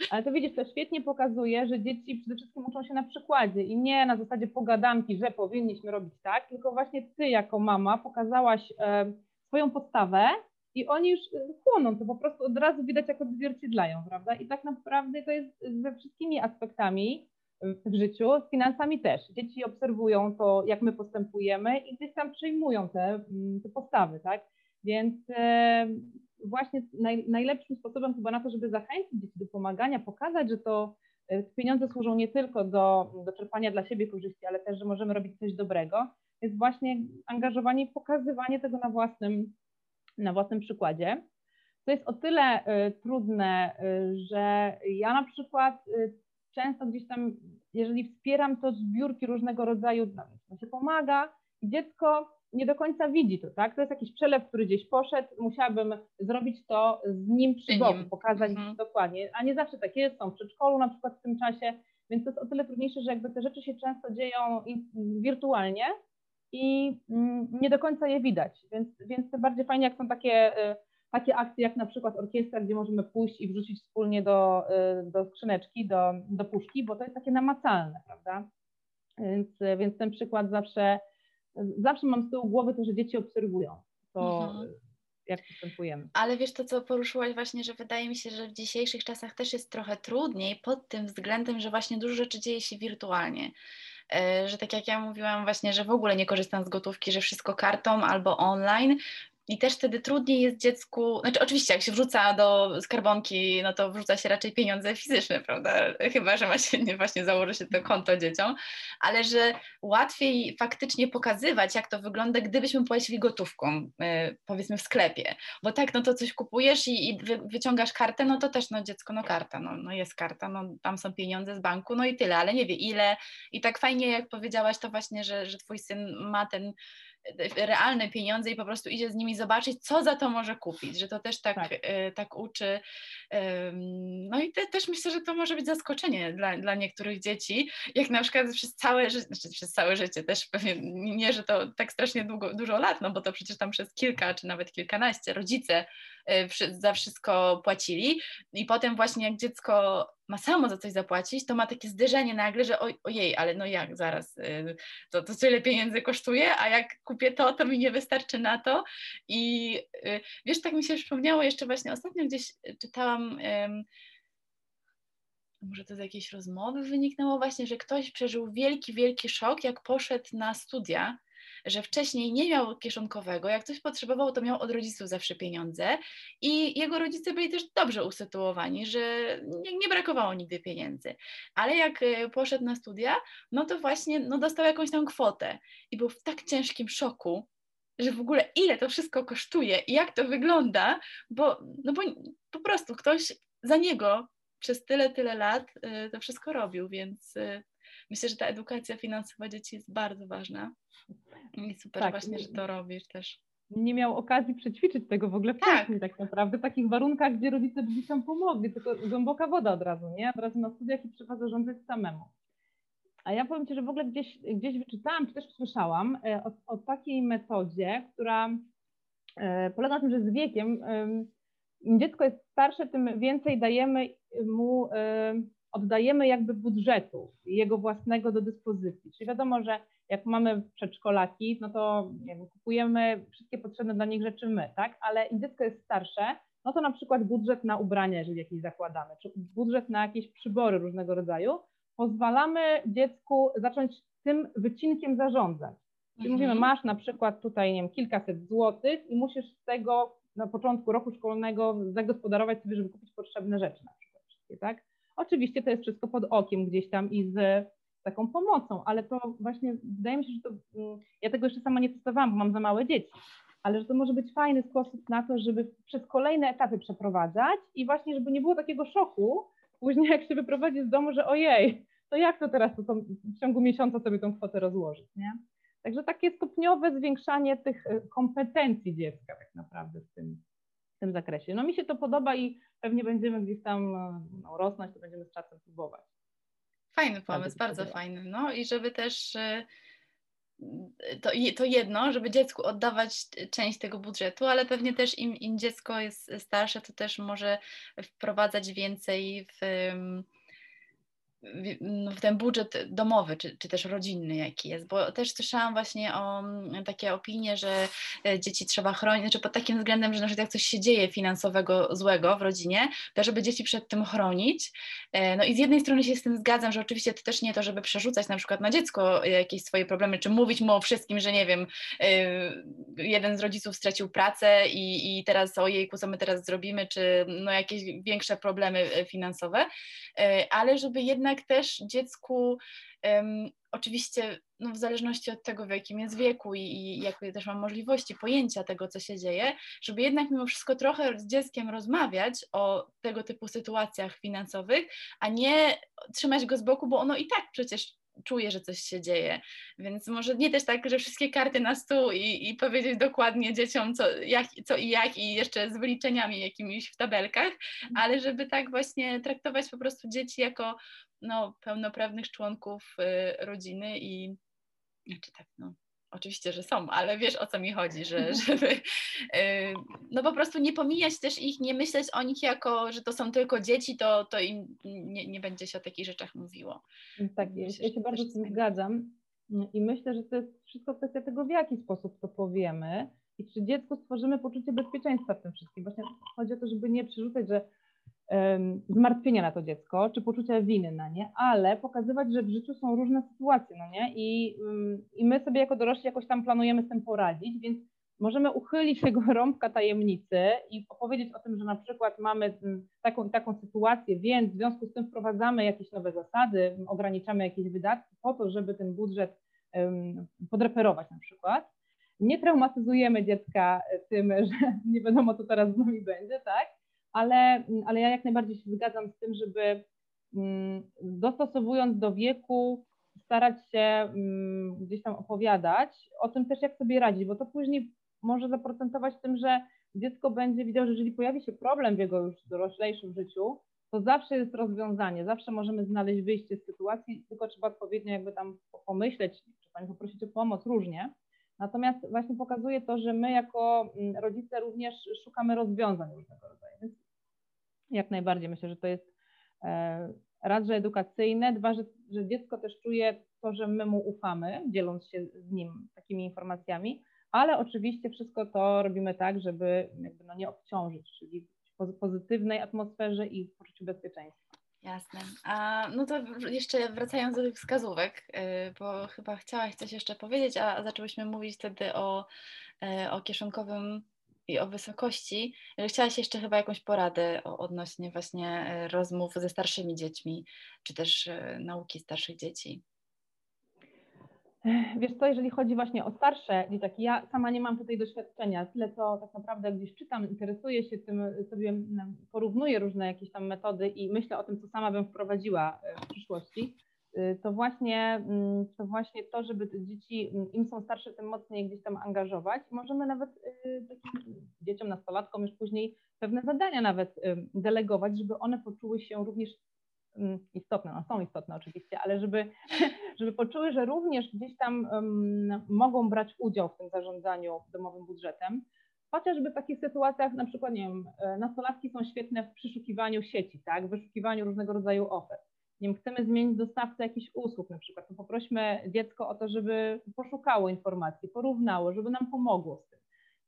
Speaker 2: Ale to widzisz, to świetnie pokazuje, że dzieci przede wszystkim uczą się na przykładzie i nie na zasadzie pogadanki, że powinniśmy robić tak, tylko właśnie ty jako mama pokazałaś e, swoją podstawę i oni już e, chłoną, to po prostu od razu widać, jak odzwierciedlają, prawda? I tak naprawdę to jest ze wszystkimi aspektami w życiu, z finansami też. Dzieci obserwują to, jak my postępujemy i gdzieś tam przyjmują te, mm, te postawy, tak? Więc e, właśnie naj, najlepszym sposobem chyba na to, żeby zachęcić dzieci do pomagania, pokazać, że to e, pieniądze służą nie tylko do, do czerpania dla siebie korzyści, ale też, że możemy robić coś dobrego, jest właśnie angażowanie i pokazywanie tego na własnym, na własnym przykładzie. To jest o tyle y, trudne, y, że ja na przykład y, często gdzieś tam, jeżeli wspieram to zbiórki różnego rodzaju, no, się pomaga dziecko nie do końca widzi to, tak? To jest jakiś przelew, który gdzieś poszedł, musiałabym zrobić to z nim przy boku, pokazać mhm. dokładnie, a nie zawsze tak jest, są w przedszkolu na przykład w tym czasie, więc to jest o tyle trudniejsze, że jakby te rzeczy się często dzieją wirtualnie i mm, nie do końca je widać, więc, więc tym bardziej fajnie, jak są takie y, takie akcje jak na przykład orkiestra, gdzie możemy pójść i wrzucić wspólnie do, do skrzyneczki, do, do puszki, bo to jest takie namacalne, prawda? Więc, więc ten przykład zawsze, zawsze mam z tyłu głowy to, że dzieci obserwują to, mhm. jak postępujemy.
Speaker 1: Ale wiesz to, co poruszyłaś właśnie, że wydaje mi się, że w dzisiejszych czasach też jest trochę trudniej pod tym względem, że właśnie dużo rzeczy dzieje się wirtualnie e, że tak jak ja mówiłam właśnie, że w ogóle nie korzystam z gotówki, że wszystko kartą albo online, i też wtedy trudniej jest dziecku, znaczy oczywiście jak się wrzuca do skarbonki, no to wrzuca się raczej pieniądze fizyczne, prawda? Chyba, że ma się nie właśnie założy się to konto dzieciom, ale że łatwiej faktycznie pokazywać, jak to wygląda, gdybyśmy płacili gotówką, yy, powiedzmy w sklepie. Bo tak, no to coś kupujesz i, i wy, wyciągasz kartę, no to też no dziecko, no karta, no, no jest karta, no tam są pieniądze z banku, no i tyle, ale nie wie ile. I tak fajnie, jak powiedziałaś, to właśnie, że, że twój syn ma ten realne pieniądze i po prostu idzie z nimi zobaczyć, co za to może kupić, że to też tak, tak. E, tak uczy. No i te, też myślę, że to może być zaskoczenie dla, dla niektórych dzieci, jak na przykład przez całe życie, znaczy przez całe życie też pewnie nie, że to tak strasznie długo, dużo lat, no bo to przecież tam przez kilka czy nawet kilkanaście rodzice e, za wszystko płacili i potem właśnie jak dziecko ma samo za coś zapłacić, to ma takie zderzenie nagle, że oj, ojej, ale no jak zaraz, y, to, to tyle pieniędzy kosztuje, a jak kupię to, to mi nie wystarczy na to. I y, wiesz, tak mi się przypomniało, jeszcze właśnie ostatnio gdzieś czytałam, może to z jakiejś rozmowy wyniknęło właśnie, że ktoś przeżył wielki, wielki szok, jak poszedł na studia że wcześniej nie miał kieszonkowego, jak coś potrzebował, to miał od rodziców zawsze pieniądze i jego rodzice byli też dobrze usytuowani, że nie, nie brakowało nigdy pieniędzy. Ale jak e, poszedł na studia, no to właśnie no dostał jakąś tam kwotę i był w tak ciężkim szoku, że w ogóle ile to wszystko kosztuje i jak to wygląda, bo, no bo po prostu ktoś za niego przez tyle, tyle lat e, to wszystko robił, więc e, myślę, że ta edukacja finansowa dzieci jest bardzo ważna. I super tak. właśnie, że to robisz też.
Speaker 2: Nie miał okazji przećwiczyć tego w ogóle tak. wcześniej tak, tak naprawdę, w takich warunkach, gdzie rodzice by dzieciom pomogli, tylko głęboka woda od razu, nie? Od razu na studiach i trzeba zarządzać samemu. A ja powiem Ci, że w ogóle gdzieś, gdzieś wyczytałam, czy też słyszałam e, o, o takiej metodzie, która e, polega na tym, że z wiekiem im dziecko jest starsze, tym więcej dajemy mu oddajemy jakby budżetu jego własnego do dyspozycji. Czyli wiadomo, że jak mamy przedszkolaki, no to wiem, kupujemy wszystkie potrzebne dla nich rzeczy my, tak? Ale im dziecko jest starsze, no to na przykład budżet na ubrania, jeżeli jakieś zakładamy, czy budżet na jakieś przybory różnego rodzaju, pozwalamy dziecku zacząć tym wycinkiem zarządzać. Czyli mhm. mówimy, masz na przykład tutaj, nie wiem, kilkaset złotych i musisz z tego na początku roku szkolnego zagospodarować sobie, żeby kupić potrzebne rzeczy na przykład, tak? Oczywiście to jest wszystko pod okiem gdzieś tam i z taką pomocą, ale to właśnie wydaje mi się, że to, mm, ja tego jeszcze sama nie testowałam, bo mam za małe dzieci, ale że to może być fajny sposób na to, żeby przez kolejne etapy przeprowadzać i właśnie, żeby nie było takiego szoku później, jak się wyprowadzi z domu, że ojej, to jak to teraz to, to w ciągu miesiąca sobie tą kwotę rozłożyć, nie? Także takie stopniowe zwiększanie tych e, kompetencji dziecka tak naprawdę w tym, w tym zakresie. No mi się to podoba i pewnie będziemy gdzieś tam e, no, rosnąć, to będziemy z czasem próbować.
Speaker 1: Fajny pomysł, bardzo, bardzo fajny. No i żeby też e, to, to jedno, żeby dziecku oddawać część tego budżetu, ale pewnie też im, im dziecko jest starsze, to też może wprowadzać więcej w w ten budżet domowy, czy, czy też rodzinny jaki jest, bo też słyszałam właśnie o mm, takie opinie, że e, dzieci trzeba chronić, znaczy pod takim względem, że na przykład jak coś się dzieje finansowego złego w rodzinie, to żeby dzieci przed tym chronić. E, no i z jednej strony się z tym zgadzam, że oczywiście to też nie to, żeby przerzucać na przykład na dziecko jakieś swoje problemy, czy mówić mu o wszystkim, że nie wiem, e, jeden z rodziców stracił pracę i, i teraz ojejku, co my teraz zrobimy, czy no jakieś większe problemy finansowe, ale żeby jednak jednak też dziecku um, oczywiście no w zależności od tego, w jakim jest wieku i, i jakie też mam możliwości pojęcia tego, co się dzieje, żeby jednak mimo wszystko trochę z dzieckiem rozmawiać o tego typu sytuacjach finansowych, a nie trzymać go z boku, bo ono i tak przecież czuje, że coś się dzieje. Więc może nie też tak, że wszystkie karty na stół i, i powiedzieć dokładnie dzieciom, co, jak, co i jak, i jeszcze z wyliczeniami jakimiś w tabelkach, mhm. ale żeby tak właśnie traktować po prostu dzieci jako no, pełnoprawnych członków y, rodziny i znaczy tak, no, Oczywiście, że są, ale wiesz o co mi chodzi, że, żeby y, no po prostu nie pomijać też ich, nie myśleć o nich jako, że to są tylko dzieci, to, to im nie, nie będzie się o takich rzeczach mówiło.
Speaker 2: Tak, Myślę, ja się bardzo z tym zgadzam i myślę, że to jest wszystko kwestia tego, w jaki sposób to powiemy i czy dziecku stworzymy poczucie bezpieczeństwa w tym wszystkim. Właśnie chodzi o to, żeby nie przerzucać, że zmartwienia na to dziecko, czy poczucia winy na nie, ale pokazywać, że w życiu są różne sytuacje, no nie? I, I my sobie jako dorośli jakoś tam planujemy z tym poradzić, więc możemy uchylić tego rąbka tajemnicy i opowiedzieć o tym, że na przykład mamy taką i taką sytuację, więc w związku z tym wprowadzamy jakieś nowe zasady, ograniczamy jakieś wydatki po to, żeby ten budżet podreperować na przykład. Nie traumatyzujemy dziecka tym, że nie wiadomo, co teraz z nami będzie, tak? Ale, ale ja jak najbardziej się zgadzam z tym, żeby mm, dostosowując do wieku, starać się mm, gdzieś tam opowiadać o tym też, jak sobie radzić, bo to później może zaprocentować tym, że dziecko będzie widziało, że jeżeli pojawi się problem w jego już doroślejszym życiu, to zawsze jest rozwiązanie, zawsze możemy znaleźć wyjście z sytuacji, tylko trzeba odpowiednio jakby tam pomyśleć, czy pani poprosić o pomoc, różnie. Natomiast właśnie pokazuje to, że my jako mm, rodzice również szukamy rozwiązań różnego rodzaju. Więc jak najbardziej myślę, że to jest e, raz, że edukacyjne, dwa, że, że dziecko też czuje to, że my mu ufamy, dzieląc się z nim takimi informacjami, ale oczywiście wszystko to robimy tak, żeby jakby no nie obciążyć, czyli w pozytywnej atmosferze i w poczuciu bezpieczeństwa.
Speaker 1: Jasne. A no to jeszcze wracając do tych wskazówek, y, bo chyba chciałaś coś jeszcze powiedzieć, a zaczęłyśmy mówić wtedy o, y, o kieszonkowym i o wysokości. Chciałaś jeszcze chyba jakąś poradę odnośnie właśnie y, rozmów ze starszymi dziećmi, czy też nauki starszych dzieci.
Speaker 2: Wiesz co, jeżeli chodzi właśnie o starsze dzieciaki, ja sama nie mam tutaj doświadczenia, tyle co tak naprawdę gdzieś czytam, interesuję się tym, sobie porównuję różne jakieś tam metody i myślę o tym, co sama bym wprowadziła e, w przyszłości, e, to właśnie, mm, to właśnie to, żeby dzieci, mm, im są starsze, tym mocniej gdzieś tam angażować. Możemy nawet takim dzieciom, nastolatkom już później pewne zadania nawet delegować, żeby one poczuły się również Mm, istotne, no są istotne oczywiście, ale żeby, żeby poczuły, że również gdzieś tam mogą brać udział w tym zarządzaniu domowym budżetem, chociażby w takich sytuacjach, na przykład, nie wiem, nastolatki są świetne w przeszukiwaniu sieci, tak, w wyszukiwaniu różnego rodzaju ofert. Nie chcemy zmienić dostawcę jakichś usług na przykład, to poprośmy dziecko o to, żeby poszukało informacji, porównało, żeby nam pomogło z tym.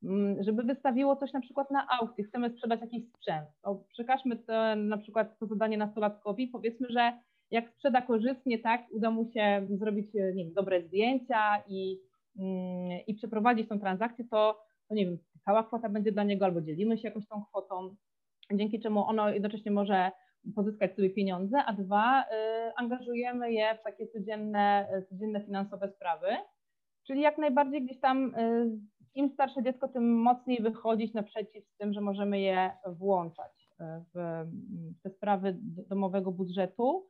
Speaker 2: Mm, żeby wystawiło coś na przykład na aukcji, chcemy sprzedać jakiś sprzęt. Przekażmy to, na przykład to zadanie nastolatkowi, powiedzmy, że jak sprzeda korzystnie, tak, uda mu się zrobić, e, nie wiem, dobre zdjęcia i, mm, i przeprowadzić tą transakcję, to, to nie wiem, cała kwota będzie dla niego albo dzielimy się jakoś tą kwotą, dzięki czemu ono jednocześnie może pozyskać sobie pieniądze, a dwa, y, angażujemy je w takie codzienne, codzienne finansowe sprawy, czyli jak najbardziej gdzieś tam y, im starsze dziecko, tym mocniej wychodzić naprzeciw z tym, że możemy je włączać e, w te sprawy domowego budżetu.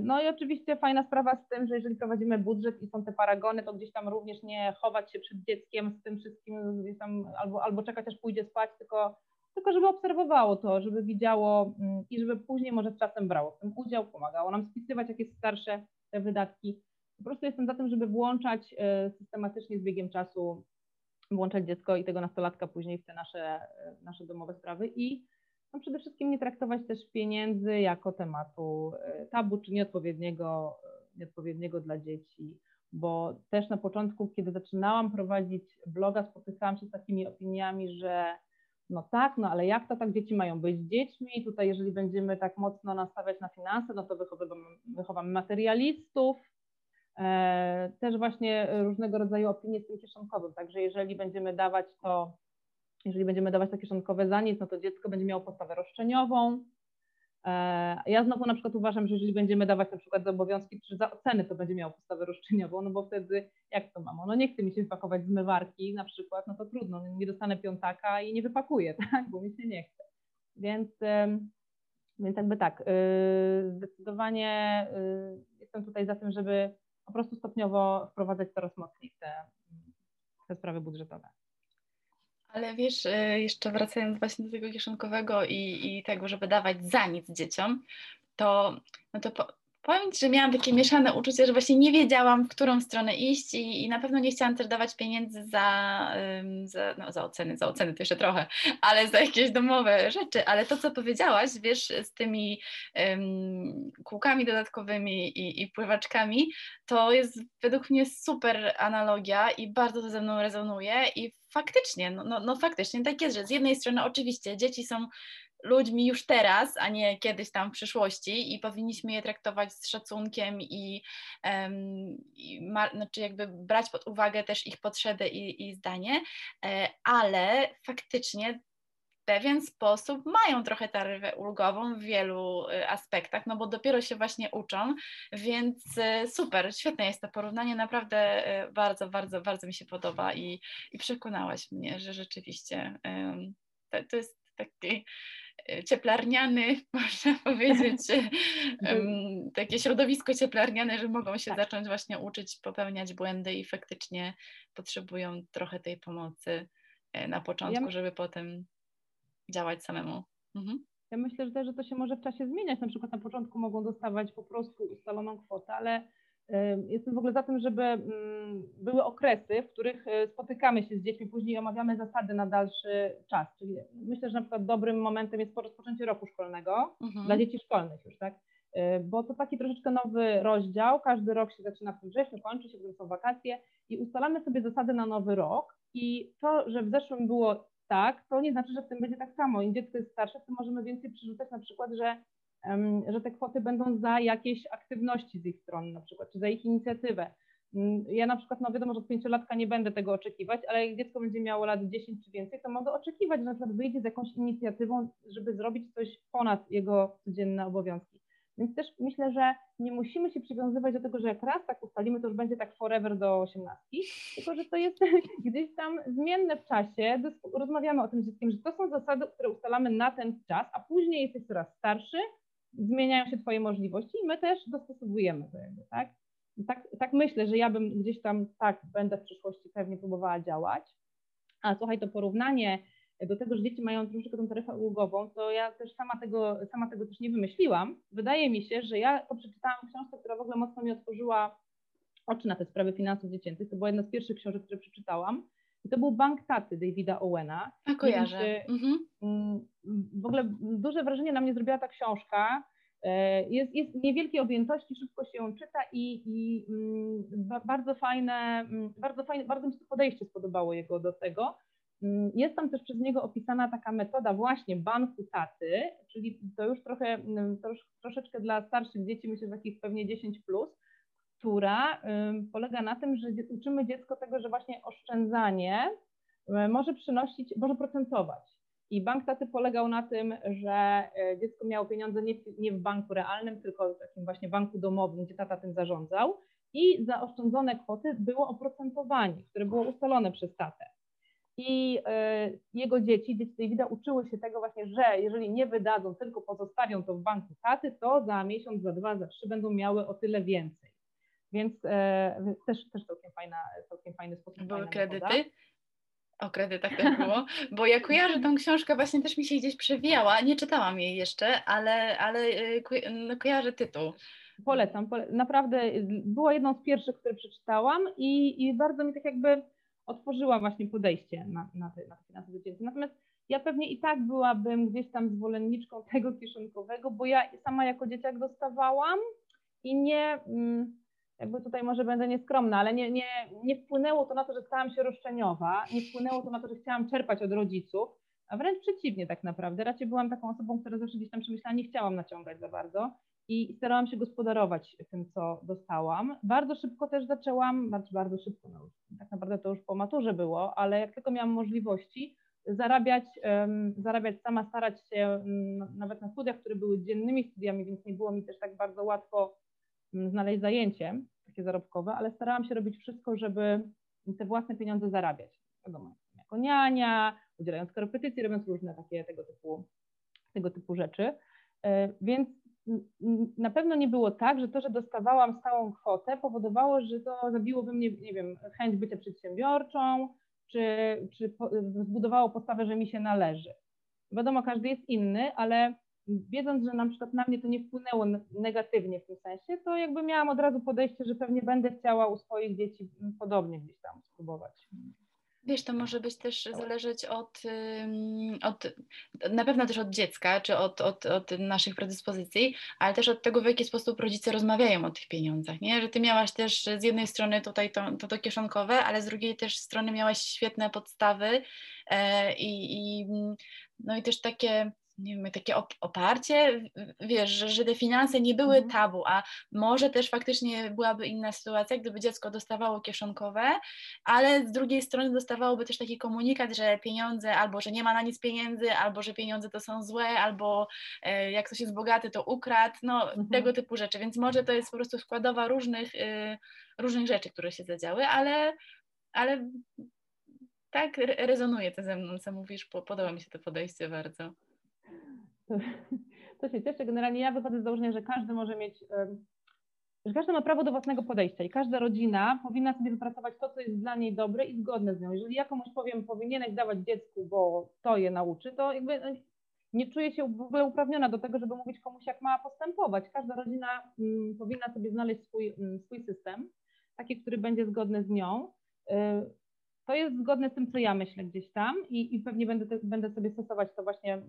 Speaker 2: No i oczywiście fajna sprawa z tym, że jeżeli prowadzimy budżet i są te paragony, to gdzieś tam również nie chować się przed dzieckiem z tym wszystkim, gdzieś tam albo, albo czekać aż pójdzie spać, tylko, tylko żeby obserwowało to, żeby widziało mm, i żeby później może z czasem brało w tym udział, pomagało nam spisywać jakieś starsze te wydatki. Po prostu jestem za tym, żeby włączać e, systematycznie z biegiem czasu włączać dziecko i tego nastolatka później w te nasze, nasze domowe sprawy i no przede wszystkim nie traktować też pieniędzy jako tematu e, tabu czy nieodpowiedniego, nieodpowiedniego dla dzieci, bo też na początku, kiedy zaczynałam prowadzić bloga, spotykałam się z takimi opiniami, że no tak, no ale jak to tak dzieci mają być dziećmi? Tutaj jeżeli będziemy tak mocno nastawiać na finanse, no to wychowamy, wychowamy materialistów, E, też właśnie różnego rodzaju opinie z tym kieszonkowym, także jeżeli będziemy dawać to, jeżeli będziemy dawać to kieszonkowe za nic, no to dziecko będzie miało postawę roszczeniową. E, ja znowu na przykład uważam, że jeżeli będziemy dawać na przykład za obowiązki czy za oceny, to będzie miało postawę roszczeniową, no bo wtedy jak to mamo, no nie chce mi się wypakować zmywarki na przykład, no to trudno, nie dostanę piątaka i nie wypakuję, tak, bo mi się nie chce. Więc, więc jakby tak, y, zdecydowanie y, jestem tutaj za tym, żeby po prostu stopniowo wprowadzać coraz mocniej te, te sprawy budżetowe.
Speaker 1: Ale wiesz, e, jeszcze wracając właśnie do tego kieszonkowego i, i tego, żeby dawać za nic dzieciom, to, no to po, Powiem Ci, że miałam takie mieszane uczucie, że właśnie nie wiedziałam, w którą stronę iść i, i na pewno nie chciałam też dawać pieniędzy za, za, no, za oceny, za oceny to jeszcze trochę, ale za jakieś domowe rzeczy. Ale to, co powiedziałaś, wiesz, z tymi um, kółkami dodatkowymi i, i pływaczkami, to jest według mnie super analogia i bardzo to ze mną rezonuje i faktycznie, no, no, no faktycznie tak jest, że z jednej strony oczywiście dzieci są ludźmi już teraz, a nie kiedyś tam w przyszłości i powinniśmy je traktować z szacunkiem i, um, i ma, znaczy jakby brać pod uwagę też ich potrzeby i, i zdanie, e, ale faktycznie pewien sposób mają trochę taryfę ulgową w wielu e, aspektach, no bo dopiero się właśnie uczą, więc e, super, świetne jest to porównanie, naprawdę bardzo, bardzo, bardzo mi się podoba i, i przekonałaś mnie, że rzeczywiście um, to, to jest taki cieplarniany, można powiedzieć, takie środowisko cieplarniane, że mogą się tak. zacząć właśnie uczyć popełniać błędy i faktycznie potrzebują trochę tej pomocy na początku, ja... żeby potem działać samemu. Mhm.
Speaker 2: Ja myślę, że, że to się może w czasie zmieniać. Na przykład na początku mogą dostawać po prostu ustaloną kwotę, ale Jestem w ogóle za tym, żeby mm, były okresy, w których e, spotykamy się z dziećmi, później omawiamy zasady na dalszy czas. Czyli myślę, że na przykład dobrym momentem jest rozpoczęcie roku szkolnego mhm. dla dzieci szkolnych już, tak? E, bo to taki troszeczkę nowy rozdział. Każdy rok się zaczyna w tym wrześniu, kończy się, potem są wakacje i ustalamy sobie zasady na nowy rok. I to, że w zeszłym było tak, to nie znaczy, że w tym będzie tak samo. Im dziecko jest starsze, to możemy więcej przerzucać na przykład, że że te kwoty będą za jakieś aktywności z ich strony na przykład, czy za ich inicjatywę. Mm, ja na przykład, no wiadomo, że od pięciolatka nie będę tego oczekiwać, ale jak dziecko będzie miało lat 10 czy więcej, to mogę oczekiwać, że na przykład wyjdzie z jakąś inicjatywą, żeby zrobić coś ponad jego codzienne obowiązki. Więc też myślę, że nie musimy się przywiązywać do tego, że jak raz tak ustalimy, to już będzie tak forever do 18, tylko że to jest gdzieś tam zmienne w czasie. Rozmawiamy o tym dzieckiem, że to są zasady, które ustalamy na ten czas, a później jesteś coraz starszy, zmieniają się Twoje możliwości i my też dostosowujemy do jakby, tak? tak? Tak myślę, że ja bym gdzieś tam tak będę w przyszłości pewnie próbowała działać. A słuchaj, to porównanie do tego, że dzieci mają troszeczkę tą taryfę ulgową, to ja też sama tego, sama tego też nie wymyśliłam. Wydaje mi się, że ja to przeczytałam książkę, która w ogóle mocno mi otworzyła oczy na te sprawy finansów dziecięcych. To była jedna z pierwszych książek, które przeczytałam. I to był Bank Taty Davida Owena.
Speaker 1: A kojarzę. Więc, mhm.
Speaker 2: Mm, w ogóle duże wrażenie na mnie zrobiła ta książka. E, jest, jest niewielkiej objętości, szybko się ją czyta i, i mm, bardzo fajne, mm, bardzo fajne, bardzo mi się podejście spodobało jego do tego. Jest tam też przez niego opisana taka metoda właśnie banku taty, czyli to już trochę, trosz, troszeczkę dla starszych dzieci, myślę, że takich pewnie 10 plus, która polega na tym, że uczymy dziecko tego, że właśnie oszczędzanie może przynosić, może procentować. I bank taty polegał na tym, że e, dziecko miało pieniądze nie w, nie w banku realnym, tylko w takim właśnie banku domowym, gdzie tata tym zarządzał. I zaoszczędzone kwoty było oprocentowanie, które było ustalone przez tatę. I y, jego dzieci, dzieci Davida, uczyły się tego właśnie, że jeżeli nie wydadzą, tylko pozostawią to w banku taty, to za miesiąc, za dwa, za trzy będą miały o tyle więcej. Więc e, też, też całkiem, fajna, całkiem fajny sposób.
Speaker 1: Były kredyty? Metoda. O kredytach też było, bo ja kojarzę tą książkę, właśnie też mi się gdzieś przewijała, nie czytałam jej jeszcze, ale, ale e, ko no, kojarzę tytuł.
Speaker 2: Polecam, pole naprawdę była jedną z pierwszych, które przeczytałam i, i bardzo mi tak jakby otworzyła właśnie podejście na, na, te, na te finanse dziecięce. Natomiast ja pewnie i tak byłabym gdzieś tam zwolenniczką tego kieszonkowego, bo ja sama jako dzieciak dostawałam i nie, mm, jakby tutaj może będę nieskromna, ale nie, nie, nie wpłynęło to na to, że stałam się roszczeniowa, nie wpłynęło to na to, że chciałam czerpać od rodziców, a wręcz przeciwnie tak naprawdę. Raczej byłam taką osobą, która zawsze gdzieś tam przemyślała, nie chciałam naciągać za bardzo i starałam się gospodarować tym, co dostałam. Bardzo szybko też zaczęłam, znaczy bardzo szybko, no, tak naprawdę to już po maturze było, ale jak tylko miałam możliwości, zarabiać, um, zarabiać sama, starać się um, nawet na studiach, które były dziennymi studiami, więc nie było mi też tak bardzo łatwo um, znaleźć zajęcie takie zarobkowe, ale starałam się robić wszystko, żeby te własne pieniądze zarabiać. Wiadomo, jako niania, udzielając korepetycji, robiąc różne takie tego typu, tego typu rzeczy. E, więc na pewno nie było tak, że to, że dostawałam stałą kwotę, powodowało, że to zabiłoby mnie, nie wiem, chęć bycia przedsiębiorczą, czy, czy zbudowało postawę, że mi się należy. Wiadomo, każdy jest inny, ale wiedząc, że na przykład na mnie to nie wpłynęło negatywnie w tym sensie, to jakby miałam od razu podejście, że pewnie będę chciała u swoich dzieci podobnie gdzieś tam spróbować.
Speaker 1: Wiesz, to może być też zależeć od, od na pewno też od dziecka, czy od, od, od naszych predyspozycji, ale też od tego, w jaki sposób rodzice rozmawiają o tych pieniądzach, nie? Że ty miałaś też z jednej strony tutaj to, to, to kieszonkowe, ale z drugiej też strony miałaś świetne podstawy e, i, i, no i też takie nie wiem, takie oparcie, wiesz, że, że te finanse nie były mhm. tabu, a może też faktycznie byłaby inna sytuacja, gdyby dziecko dostawało kieszonkowe, ale z drugiej strony dostawałoby też taki komunikat, że pieniądze, albo że nie ma na nic pieniędzy, albo że pieniądze to są złe, albo e, jak ktoś jest bogaty, to ukradł, no mhm. tego typu rzeczy, więc może to jest po prostu składowa różnych, y, różnych rzeczy, które się zadziały, ale, ale tak rezonuje to ze mną, co mówisz, podoba mi się to podejście bardzo.
Speaker 2: To, to się cieszę. Generalnie ja wychodzę z założenia, że każdy może mieć, że każdy ma prawo do własnego podejścia i każda rodzina powinna sobie wypracować to, co jest dla niej dobre i zgodne z nią. Jeżeli ja komuś powiem, powinieneś dawać dziecku, bo to je nauczy, to jakby nie czuję się w ogóle uprawniona do tego, żeby mówić komuś, jak ma postępować. Każda rodzina mm, powinna sobie znaleźć swój, mm, swój system, taki, który będzie zgodny z nią. To jest zgodne z tym, co ja myślę gdzieś tam i, i pewnie będę, te, będę sobie stosować to właśnie mm,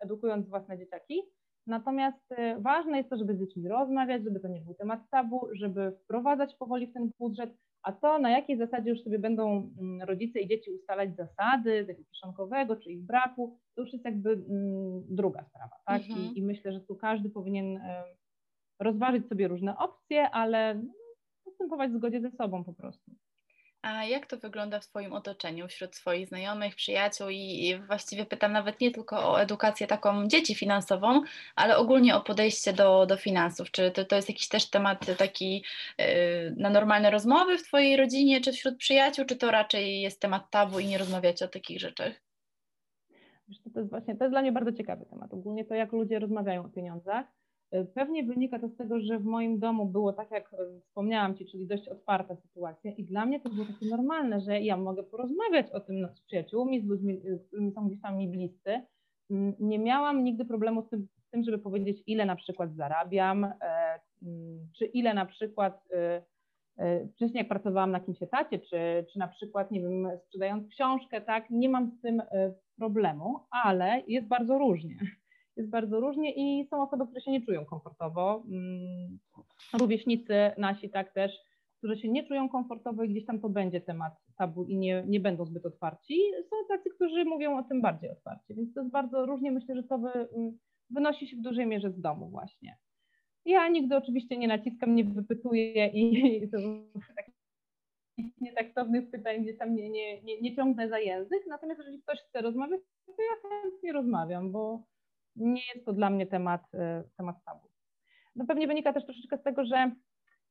Speaker 2: edukując własne dzieciaki. Natomiast y, ważne jest to, żeby z dziećmi rozmawiać, żeby to nie był temat tabu, żeby wprowadzać powoli w ten budżet, a to na jakiej zasadzie już sobie będą mm, rodzice i dzieci ustalać zasady tego kieszonkowego, czy ich braku, to już jest jakby mm, druga sprawa, tak? Mhm. I, I, myślę, że tu każdy powinien y, rozważyć sobie różne opcje, ale no, postępować w zgodzie ze sobą po prostu.
Speaker 1: A jak to wygląda w Twoim otoczeniu, wśród swoich znajomych, przyjaciół i, właściwie pytam nawet nie tylko o edukację taką dzieci finansową, ale ogólnie o podejście do, do finansów. Czy to, to jest jakiś też temat taki yy, na normalne rozmowy w Twojej rodzinie, czy wśród przyjaciół, czy to raczej jest temat tabu i nie rozmawiacie o takich rzeczach?
Speaker 2: To jest właśnie, to jest dla mnie bardzo ciekawy temat. Ogólnie to, jak ludzie rozmawiają o pieniądzach. E, pewnie wynika to z tego, że w moim domu było tak, jak e, wspomniałam Ci, czyli dość otwarta sytuacja i dla mnie to było takie normalne, że ja mogę porozmawiać o tym z przyjaciółmi, z ludźmi, e, którymi są gdzieś tam mi bliscy. Mm, nie miałam nigdy problemu z tym, z tym żeby powiedzieć, ile na przykład zarabiam, mm, czy ile na przykład wcześniej jak pracowałam na jakimś etacie, czy, czy na przykład, nie wiem, sprzedając książkę, tak, nie mam z tym problemu, ale jest bardzo różnie jest bardzo różnie i są osoby, które się nie czują komfortowo. Mm, rówieśnicy nasi tak też, którzy się nie czują komfortowo i gdzieś tam to będzie temat tabu i nie, nie będą zbyt otwarci. Są tacy, którzy mówią o tym bardziej otwarcie, więc to jest bardzo różnie. Myślę, że to wy, mm, wynosi się w dużej mierze z domu właśnie. Ja nigdy oczywiście nie naciskam, nie wypytuję i, to takich nietaktownych pytań gdzieś tam nie, nie, nie, nie ciągnę za język, natomiast jeżeli ktoś chce rozmawiać, to ja chętnie rozmawiam, bo nie jest to dla mnie temat, e, temat tabu. No pewnie wynika też troszeczkę z tego, że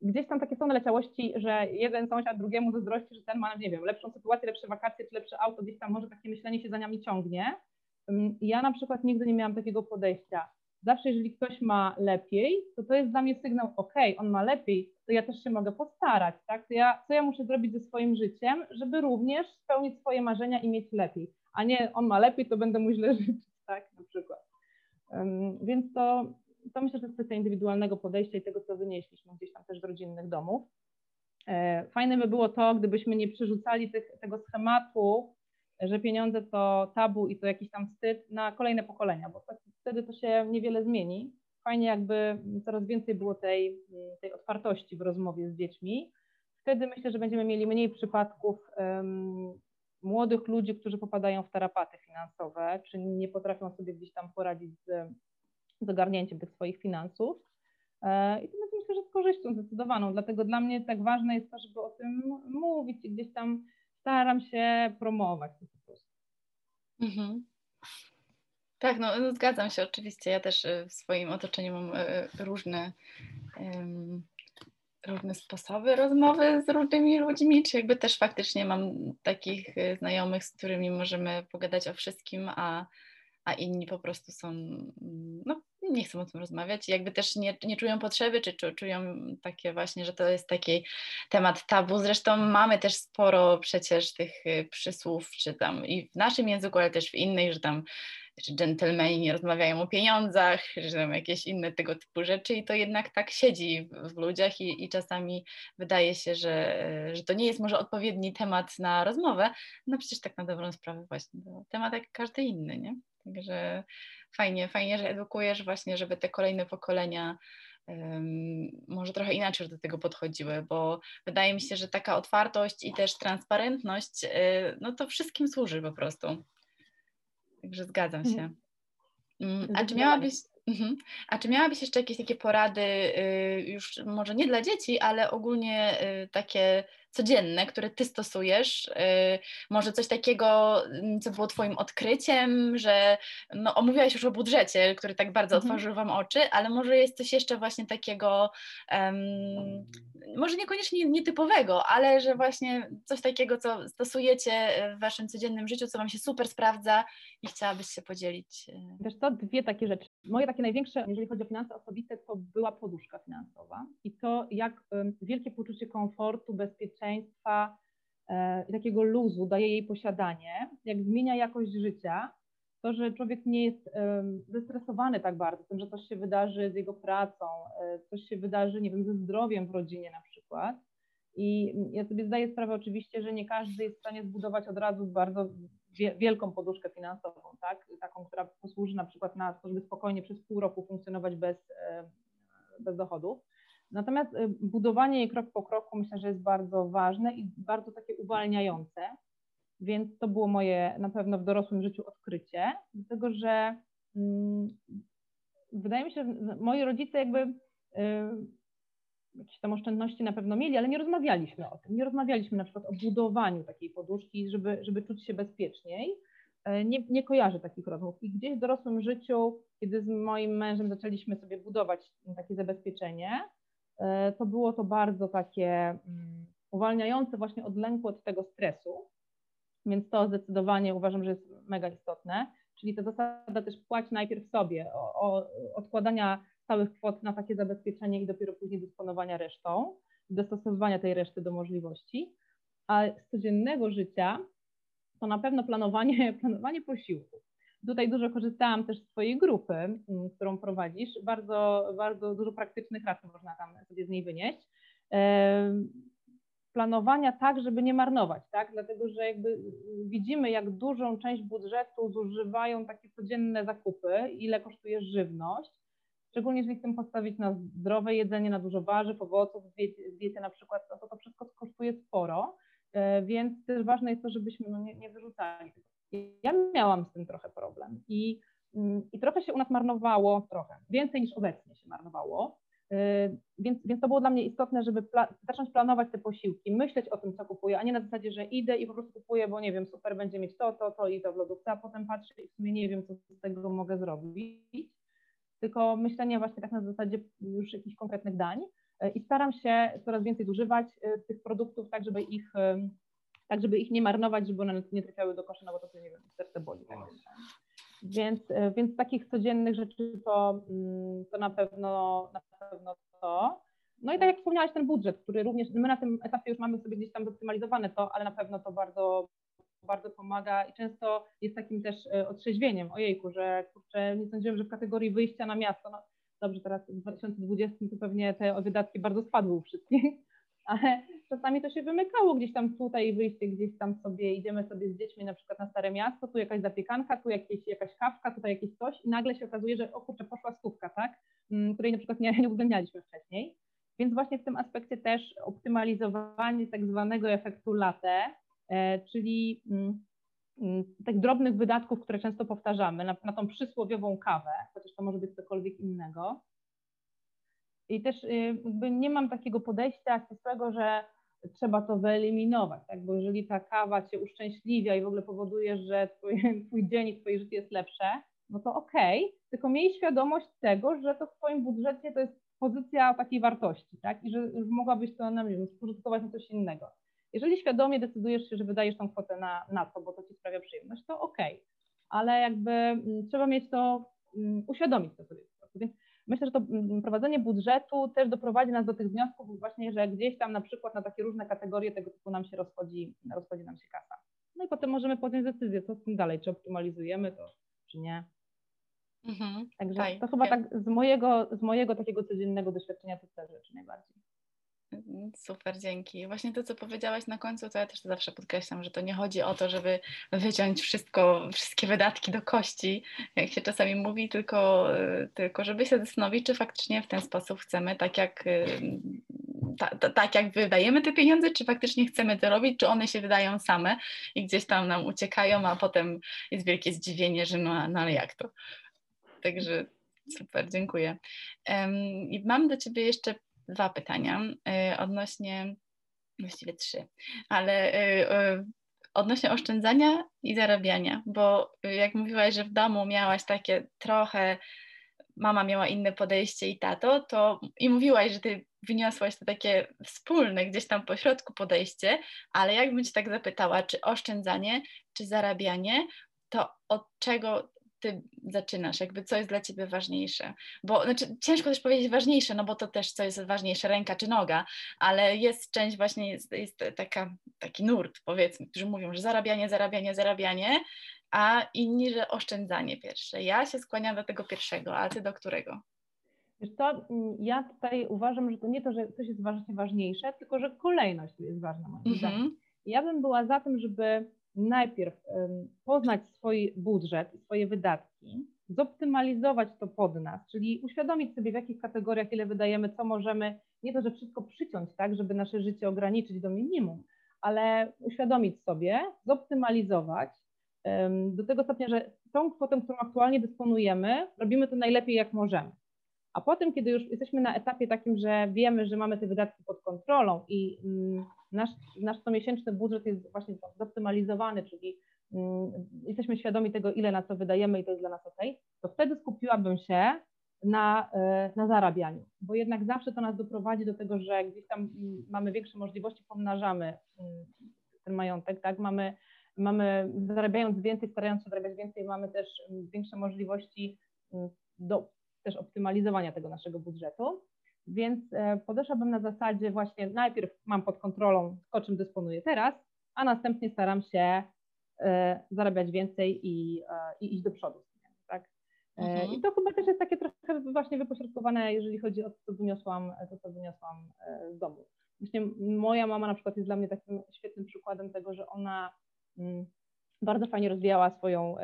Speaker 2: gdzieś tam takie są naleciałości, że jeden sąsiad drugiemu zazdrości, że ten ma, nie wiem, lepszą sytuację, lepsze wakacje czy lepsze auto, gdzieś tam może takie myślenie się za nami ciągnie. Mm, ja na przykład nigdy nie miałam takiego podejścia. Zawsze jeżeli ktoś ma lepiej, to to jest dla mnie sygnał, ok, on ma lepiej, to ja też się mogę postarać, tak? To ja, co ja muszę zrobić ze swoim życiem, żeby również spełnić swoje marzenia i mieć lepiej, a nie on ma lepiej, to będę mu źle życzyć, tak? Na przykład. Więc to, to myślę, że jest kwestia indywidualnego podejścia i tego, co wynieśliśmy gdzieś tam też z rodzinnych domów. E, fajne by było to, gdybyśmy nie przerzucali tych, tego schematu, że pieniądze to tabu i to jakiś tam wstyd na kolejne pokolenia, bo tak, wtedy to się niewiele zmieni. Fajnie jakby coraz więcej było tej, tej otwartości w rozmowie z dziećmi. Wtedy myślę, że będziemy mieli mniej przypadków młodych ludzi, którzy popadają w tarapaty finansowe, czy nie potrafią sobie gdzieś tam poradzić z, z ogarnięciem tych swoich finansów. E, I to myślę, że z korzyścią zdecydowaną. Dlatego dla mnie tak ważne jest to, żeby o tym mówić i gdzieś tam staram się promować to po prostu.
Speaker 1: Mhm. Tak, no, zgadzam się oczywiście. Ja też e, w swoim otoczeniu mam e, różne różne sposoby rozmowy z różnymi ludźmi, czy jakby też faktycznie mam takich y, znajomych, z którymi możemy pogadać o wszystkim, a, a inni po prostu są, no nie chcą o tym rozmawiać, jakby też nie, nie czują potrzeby, czy, czy czują takie właśnie, że to jest taki temat tabu. Zresztą mamy też sporo przecież tych y, przysłów, czy tam i w naszym języku, ale też w innych, że tam że dżentelmeni nie rozmawiają o pieniądzach, że tam jakieś inne tego typu rzeczy i to jednak tak siedzi w, ludziach i, i, czasami wydaje się, że, że to nie jest może odpowiedni temat na rozmowę, no przecież tak na dobrą sprawę właśnie temat jak każdy inny, nie? Także fajnie, fajnie, że edukujesz właśnie, żeby te kolejne pokolenia um, może trochę inaczej do tego podchodziły, bo wydaje mi się, że taka otwartość i też transparentność, y, no to wszystkim służy po prostu. Także zgadzam się. Mhm. Mm, a czy miałabyś, mhm. a czy miałabyś jeszcze jakieś takie porady, y, już może nie dla dzieci, ale ogólnie y, takie codzienne, które ty stosujesz? Y, może coś takiego, mm, co było twoim odkryciem, że no, omówiłaś już o budżecie, który tak bardzo mhm. otworzył wam oczy, ale może jest coś jeszcze właśnie takiego, um, może niekoniecznie nietypowego, ale że właśnie coś takiego, co stosujecie w waszym codziennym życiu, co wam się super sprawdza i chciałabyś się podzielić.
Speaker 2: Y. Wiesz to dwie takie rzeczy. Moje takie największe, jeżeli chodzi o finanse osobiste, to była poduszka finansowa i to jak wielkie poczucie komfortu, bezpieczeństwa e, i takiego luzu daje jej posiadanie, jak zmienia jakość życia, to, że człowiek nie jest zestresowany tak bardzo tym, że coś się wydarzy z jego pracą, e, coś się wydarzy, nie wiem, ze zdrowiem w rodzinie na przykład. I ja sobie zdaję sprawę oczywiście, że nie każdy jest w stanie zbudować od razu bardzo wielką poduszkę finansową, tak? taką, która posłuży na przykład na to, żeby spokojnie przez pół roku funkcjonować bez, bez dochodów. Natomiast y, budowanie jej krok po kroku myślę, że jest bardzo ważne i bardzo takie uwalniające, więc to było moje na pewno w dorosłym życiu odkrycie, dlatego że hmm, wydaje mi się, że moi rodzice jakby y, jakieś tam oszczędności na pewno mieli, ale nie rozmawialiśmy o tym. Nie rozmawialiśmy na przykład o budowaniu takiej poduszki, żeby, żeby czuć się bezpieczniej. E, nie, nie kojarzę takich rozmów. I gdzieś w dorosłym życiu, kiedy z moim mężem zaczęliśmy sobie budować takie zabezpieczenie, e, to było to bardzo takie mm, uwalniające właśnie od lęku, od tego stresu. Więc to zdecydowanie uważam, że jest mega istotne. Czyli ta zasada też płać najpierw sobie, o, o odkładania stałych kwot na takie zabezpieczenie i dopiero później dysponowania resztą, dostosowywania tej reszty do możliwości. A z codziennego życia to na pewno planowanie, planowanie posiłków. Tutaj dużo korzystałam też z Twojej grupy, mm, którą prowadzisz. Bardzo, bardzo dużo praktycznych rad można tam sobie z niej wynieść. Planowania tak, żeby nie marnować, tak? Dlatego, że jakby widzimy, jak dużą część budżetu zużywają takie codzienne zakupy, ile kosztuje żywność, Szczególnie jeżeli chcemy postawić na zdrowe jedzenie, na dużo warzyw, owoców, diety na przykład, no to to wszystko kosztuje sporo, e, więc też ważne jest to, żebyśmy no nie, nie wyrzucali. Ja miałam z tym trochę problem i, mm, i trochę się u nas marnowało, trochę, więcej niż obecnie się marnowało, e, więc, więc to było dla mnie istotne, żeby pla zacząć planować te posiłki, myśleć o tym, co kupuję, a nie na zasadzie, że idę i po prostu kupuję, bo nie wiem, super, będzie mieć to, to, to i to w lodówce, a potem patrzę i w sumie nie wiem, co z tego mogę zrobić tylko myślenie właśnie tak na zasadzie już jakichś konkretnych dań e, i staram się coraz więcej zużywać e, tych produktów tak, żeby ich e, tak, żeby ich nie marnować, żeby one nie trafiały do kosza, no bo to, to nie wiem, serce boli. Tak więc, więc takich codziennych rzeczy to, mm, to na pewno na pewno to. No i tak jak wspomniałaś, ten budżet, który również my na tym etapie już mamy sobie gdzieś tam zoptymalizowane to, ale na pewno to bardzo bardzo pomaga i często jest takim też e, otrzeźwieniem, ojejku, że kurczę, nie sądziłem, że w kategorii wyjścia na miasto, no dobrze, teraz w 2020 to pewnie te wydatki bardzo spadły u wszystkich, ale czasami to się wymykało gdzieś tam tutaj wyjście, gdzieś tam sobie, idziemy sobie z dziećmi na przykład na Stare Miasto, tu jakaś zapiekanka, tu jakieś, jakaś kawka, tutaj jakieś coś i nagle się okazuje, że o kurczę, poszła stówka, tak, mm, której na przykład nie, nie uwzględnialiśmy wcześniej. Więc właśnie w tym aspekcie też optymalizowanie tak zwanego efektu late, E, czyli mm, mm, tych drobnych wydatków, które często powtarzamy, na, na tą przysłowiową kawę, chociaż to może być cokolwiek innego. I też y, jakby nie mam takiego podejścia ścisłego, że trzeba to wyeliminować, tak? bo jeżeli ta kawa cię uszczęśliwia i w ogóle powoduje, że twój, twój dzień i twoje życie jest lepsze, no to okej, okay, tylko miej świadomość tego, że to w twoim budżecie to jest pozycja takiej wartości, tak? I że już mogłabyś to, na wiem, spożytkować na coś innego. Jeżeli świadomie decydujesz się, że wydajesz tą kwotę na, na to, bo to ci sprawia przyjemność, to okej, okay. ale jakby mm, trzeba mieć to, mm, uświadomić to sobie. Więc myślę, że to mm, prowadzenie budżetu też doprowadzi nas do tych wniosków właśnie, że gdzieś tam na przykład na takie różne kategorie tego typu nam się rozchodzi, rozchodzi nam się kasa. No i potem możemy podjąć decyzję, co z tym dalej, czy optymalizujemy to, czy nie. Mhm, Także tak, to chyba tak z mojego, z mojego takiego codziennego doświadczenia to te rzeczy najbardziej.
Speaker 1: Super, dzięki. Właśnie to, co powiedziałaś na końcu, to ja też to zawsze podkreślam, że to nie chodzi o to, żeby wyciąć wszystko, wszystkie wydatki do kości, jak się czasami mówi, tylko, y, tylko żeby się zastanowić, czy faktycznie w ten sposób chcemy, tak jak, y, ta, ta, tak jak wydajemy te pieniądze, czy faktycznie chcemy to robić, czy one się wydają same i gdzieś tam nam uciekają, a potem jest wielkie zdziwienie, że no, no ale jak to? Także super, dziękuję. Um, I mam do Ciebie jeszcze dwa pytania y, odnośnie, właściwie trzy, ale y, y, odnośnie oszczędzania i zarabiania, bo jak mówiłaś, że w domu miałaś takie trochę, mama miała inne podejście i tato, to i mówiłaś, że ty wyniosłaś to takie wspólne gdzieś tam po środku podejście, ale jakbym cię tak zapytała, czy oszczędzanie, czy zarabianie, to od czego ty zaczynasz, jakby co jest dla ciebie ważniejsze. Bo znaczy, ciężko też powiedzieć ważniejsze, no bo to też co jest ważniejsze, ręka czy noga, ale jest część właśnie, jest, jest taka, taki nurt powiedzmy, którzy mówią, że zarabianie, zarabianie, zarabianie, a inni, że oszczędzanie pierwsze. Ja się skłaniam do tego pierwszego, a ty do którego?
Speaker 2: Wiesz to mm, ja tutaj uważam, że to nie to, że coś jest właśnie ważniejsze, tylko że kolejność tu jest ważna moim zdaniem. Mhm. Ja bym była za tym, żeby najpierw poznać swój budżet, swoje wydatki, zoptymalizować to pod nas, czyli uświadomić sobie, w jakich kategoriach ile wydajemy, co możemy, nie to, że wszystko przyciąć, tak, żeby nasze życie ograniczyć do minimum, ale uświadomić sobie, zoptymalizować do tego stopnia, że tą kwotą, którą aktualnie dysponujemy, robimy to najlepiej jak możemy. A potem, kiedy już jesteśmy na etapie takim, że wiemy, że mamy te wydatki pod kontrolą i mm, nasz, nasz comiesięczny budżet jest właśnie zoptymalizowany, czyli mm, jesteśmy świadomi tego, ile na co wydajemy i to jest dla nas ok, to wtedy skupiłabym się na, e, na zarabianiu, bo jednak zawsze to nas doprowadzi do tego, że gdzieś tam mm, mamy większe możliwości, pomnażamy ten majątek, tak, mamy, mamy zarabiając więcej, starając się zarabiać więcej, mamy też większe możliwości do też optymalizowania tego naszego budżetu. Więc e, podeszłabym na zasadzie właśnie najpierw mam pod kontrolą to, czym dysponuję teraz, a następnie staram się e, zarabiać więcej i, e, i iść do przodu. Tak? Mhm. I to chyba też jest takie trochę właśnie wypośrodkowane, jeżeli chodzi o to, co wyniosłam, to, co wyniosłam z domu. Właśnie moja mama na przykład jest dla mnie takim świetnym przykładem tego, że ona mm, bardzo fajnie rozwijała swoją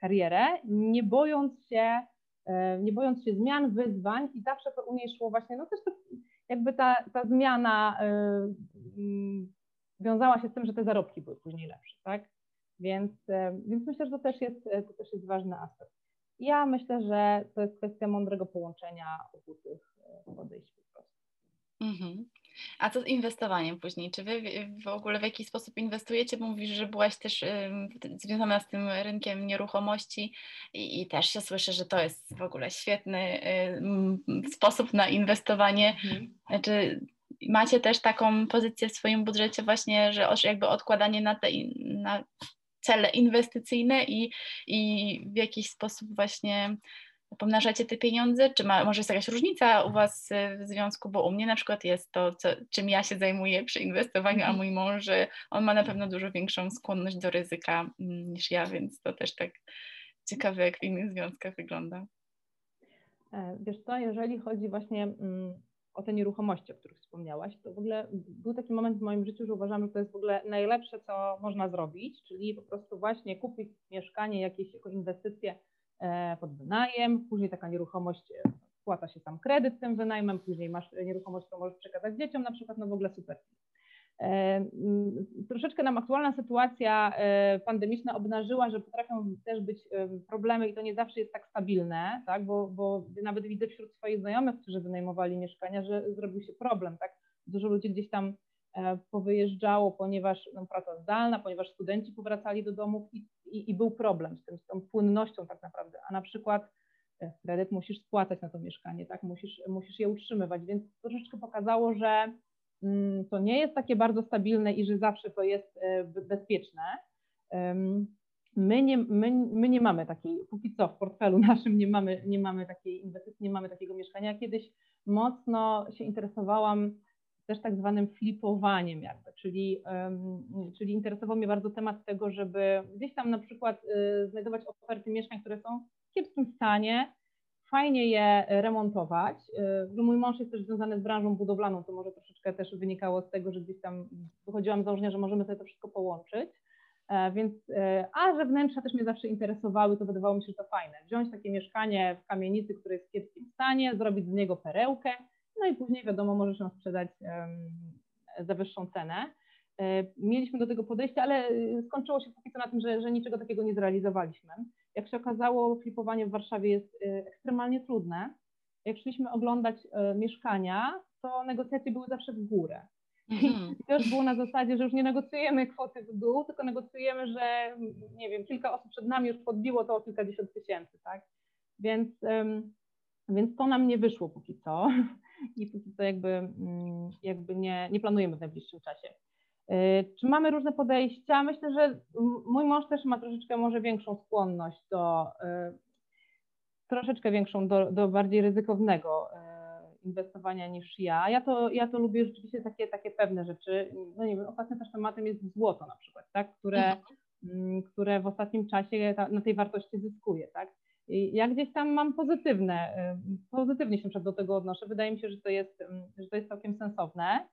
Speaker 2: karierę, nie bojąc się nie bojąc się zmian, wyzwań i zawsze u niej szło właśnie, no też to jakby ta, ta zmiana y, wiązała się z tym, że te zarobki były później lepsze, tak? Więc, y, więc myślę, że to też, jest, to też jest ważny aspekt. Ja myślę, że to jest kwestia mądrego połączenia obu tych podejść po prostu.
Speaker 1: Mhm. A co z inwestowaniem później? Czy wy w ogóle w jakiś sposób inwestujecie? Bo mówisz, że byłaś też związana z tym rynkiem nieruchomości i, i, też się słyszę, że to jest w ogóle świetny sposób na inwestowanie. Mhm. Czy macie też taką pozycję w swoim budżecie właśnie, że jakby odkładanie na te na cele inwestycyjne i, i w jakiś sposób właśnie pomnażacie te pieniądze? Czy ma, może jest jakaś różnica u Was w związku? Bo u mnie na przykład jest to, co, czym ja się zajmuję przy inwestowaniu, a mhm. mój mąż, on ma na pewno dużo większą skłonność do ryzyka mm, niż ja, więc to też tak ciekawe, jak w innych związkach wygląda.
Speaker 2: E, wiesz co, jeżeli chodzi właśnie mm, o te nieruchomości, o których wspomniałaś, to w ogóle był taki moment w moim życiu, że uważam, że to jest w ogóle najlepsze, co można zrobić, czyli po prostu właśnie kupić mieszkanie, jakieś jako inwestycje pod wynajem, później taka nieruchomość, e, spłaca się sam kredyt tym wynajmem, później masz nieruchomość, którą możesz przekazać dzieciom na przykład, no w ogóle super. E, troszeczkę nam aktualna sytuacja pandemiczna obnażyła, że potrafią też być problemy i to nie zawsze jest tak stabilne, tak? Bo, bo nawet widzę wśród swoich znajomych, którzy wynajmowali mieszkania, że zrobił się problem. Tak? Dużo ludzi gdzieś tam E, powyjeżdżało, ponieważ no, praca zdalna, ponieważ studenci powracali do domów i, i, i, był problem z, tym, z tą płynnością tak naprawdę, a na przykład e, kredyt musisz spłacać na to mieszkanie, tak, musisz, musisz je utrzymywać, więc troszeczkę pokazało, że mm, to nie jest takie bardzo stabilne i że zawsze to jest e, bezpieczne. Um, My nie, my, my nie mamy takiej, póki co w portfelu naszym nie mamy, nie mamy takiej inwestycji, nie mamy takiego mieszkania. Kiedyś mocno się interesowałam też tak zwanym flipowaniem jakby, czyli, czyli interesował mnie bardzo temat tego, żeby gdzieś tam na przykład y, znajdować oferty mieszkań, które są w kiepskim stanie, fajnie je remontować. Y, mój mąż jest też związany z branżą budowlaną, to może troszeczkę też wynikało z tego, że gdzieś tam wychodziłam z założenia, że możemy sobie to wszystko połączyć. E, więc, e, a że wnętrza też mnie zawsze interesowały, to wydawało mi się, że to fajne. Wziąć takie mieszkanie w kamienicy, które jest w kiepskim stanie, zrobić z niego perełkę, no i później wiadomo, możesz ją sprzedać za wyższą cenę. E, mieliśmy do tego podejście, ale skończyło się póki co na tym, że, że niczego takiego nie zrealizowaliśmy. Jak się okazało, flipowanie w Warszawie jest ekstremalnie trudne. Jak szliśmy oglądać mieszkania, to negocjacje były zawsze w górę. Mhm. I to już było na zasadzie, że już nie negocjujemy kwoty w dół, tylko negocjujemy, że nie wiem, kilka osób przed nami już podbiło to o kilkadziesiąt tysięcy, tak? Więc, więc to nam nie wyszło póki co i póki co jakby, mm, jakby nie, nie planujemy w najbliższym czasie. Y, czy mamy różne podejścia? Myślę, że mój mąż też ma troszeczkę może większą skłonność do, y, troszeczkę większą do, do bardziej ryzykownego y, inwestowania niż ja. Ja to, ja to lubię rzeczywiście takie, takie pewne rzeczy. No nie wiem, ostatnim też tematem jest złoto na przykład, tak? które, mhm. Mm, które w ostatnim czasie na tej wartości zyskuje. Tak? Ja gdzieś tam mam pozytywne, y, pozytywnie się do tego odnoszę. Wydaje mi się, że to jest, mm, że to jest całkiem sensowne.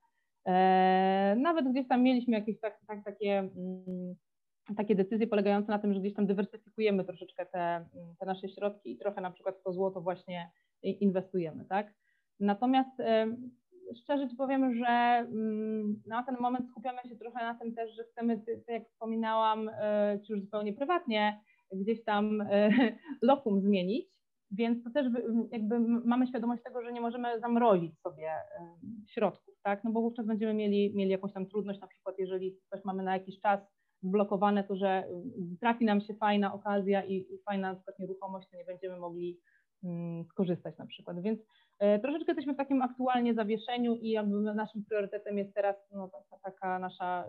Speaker 2: E, nawet gdzieś tam mieliśmy jakieś tak, tak, takie, mm, takie decyzje polegające na tym, że gdzieś tam dywersyfikujemy troszeczkę te, te nasze środki i trochę na przykład w to złoto właśnie inwestujemy, tak? Natomiast szczerze Ci powiem, że mm, na ten moment skupiamy się trochę na tym też, że chcemy, tak jak wspominałam, e, Ci już zupełnie prywatnie, gdzieś tam e, lokum zmienić, więc to też jakby mamy świadomość tego, że nie możemy zamrozić sobie środków, tak, no bo wówczas będziemy mieli, mieli jakąś tam trudność, na przykład jeżeli coś mamy na jakiś czas zblokowane, to że trafi nam się fajna okazja i, i fajna na przykład nieruchomość, to nie będziemy mogli mm, skorzystać na przykład, więc E, troszeczkę jesteśmy w takim aktualnie zawieszeniu i jakby naszym priorytetem jest teraz no, taka, taka nasza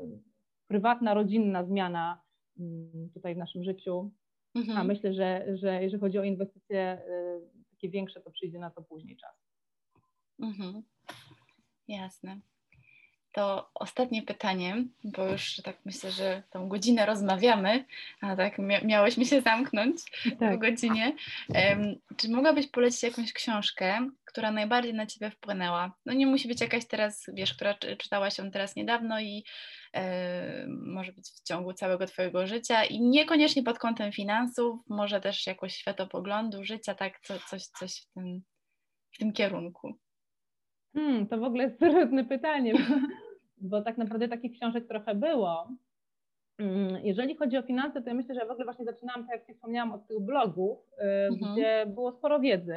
Speaker 2: prywatna, rodzinna zmiana mm, tutaj w naszym życiu. Mhm. A myślę, że, że jeżeli chodzi o inwestycje e, takie większe, to przyjdzie na to później czas.
Speaker 1: Mhm. Jasne to ostatnie pytanie, bo już tak myślę, że tą godzinę rozmawiamy, a tak miałeś mi się zamknąć tak. w godzinie. Um, czy mogłabyś polecić jakąś książkę, która najbardziej na Ciebie wpłynęła? No nie musi być jakaś teraz, wiesz, która czytałaś ją teraz niedawno i może być w ciągu całego Twojego życia i niekoniecznie pod kątem finansów, może też jakoś światopoglądu, życia, tak, co, coś, coś w tym, w tym kierunku.
Speaker 2: Hmm, to w ogóle jest trudne pytanie, bo tak naprawdę takich książek trochę było. Mm, jeżeli chodzi o finanse, to ja myślę, że w ogóle właśnie zaczynałam, tak jak wspomniałam, od tych blogów, y, mhm. gdzie było sporo wiedzy,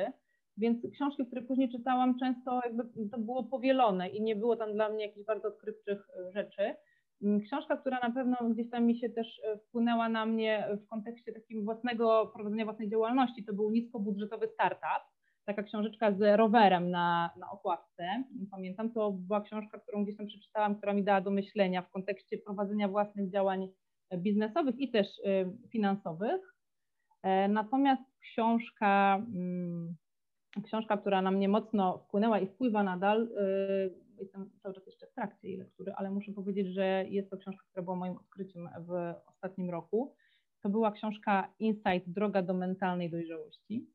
Speaker 2: więc książki, które później czytałam, często jakby to było powielone i nie było tam dla mnie jakichś bardzo odkrywczych y, rzeczy. Mm, książka, która na pewno gdzieś tam mi się też y, wpłynęła na mnie w kontekście takim własnego prowadzenia własnej działalności, to był niskobudżetowy startup taka książeczka z rowerem na, na okładce. Pamiętam, to była książka, którą gdzieś tam przeczytałam, która mi dała do myślenia w kontekście prowadzenia własnych działań biznesowych i też y, finansowych. E, natomiast książka, mm, książka, która na mnie mocno wpłynęła i wpływa nadal, jestem cały czas jeszcze w trakcie jej lektury, ale muszę powiedzieć, że jest to książka, która była moim odkryciem w ostatnim roku. To była książka Insight Droga do mentalnej dojrzałości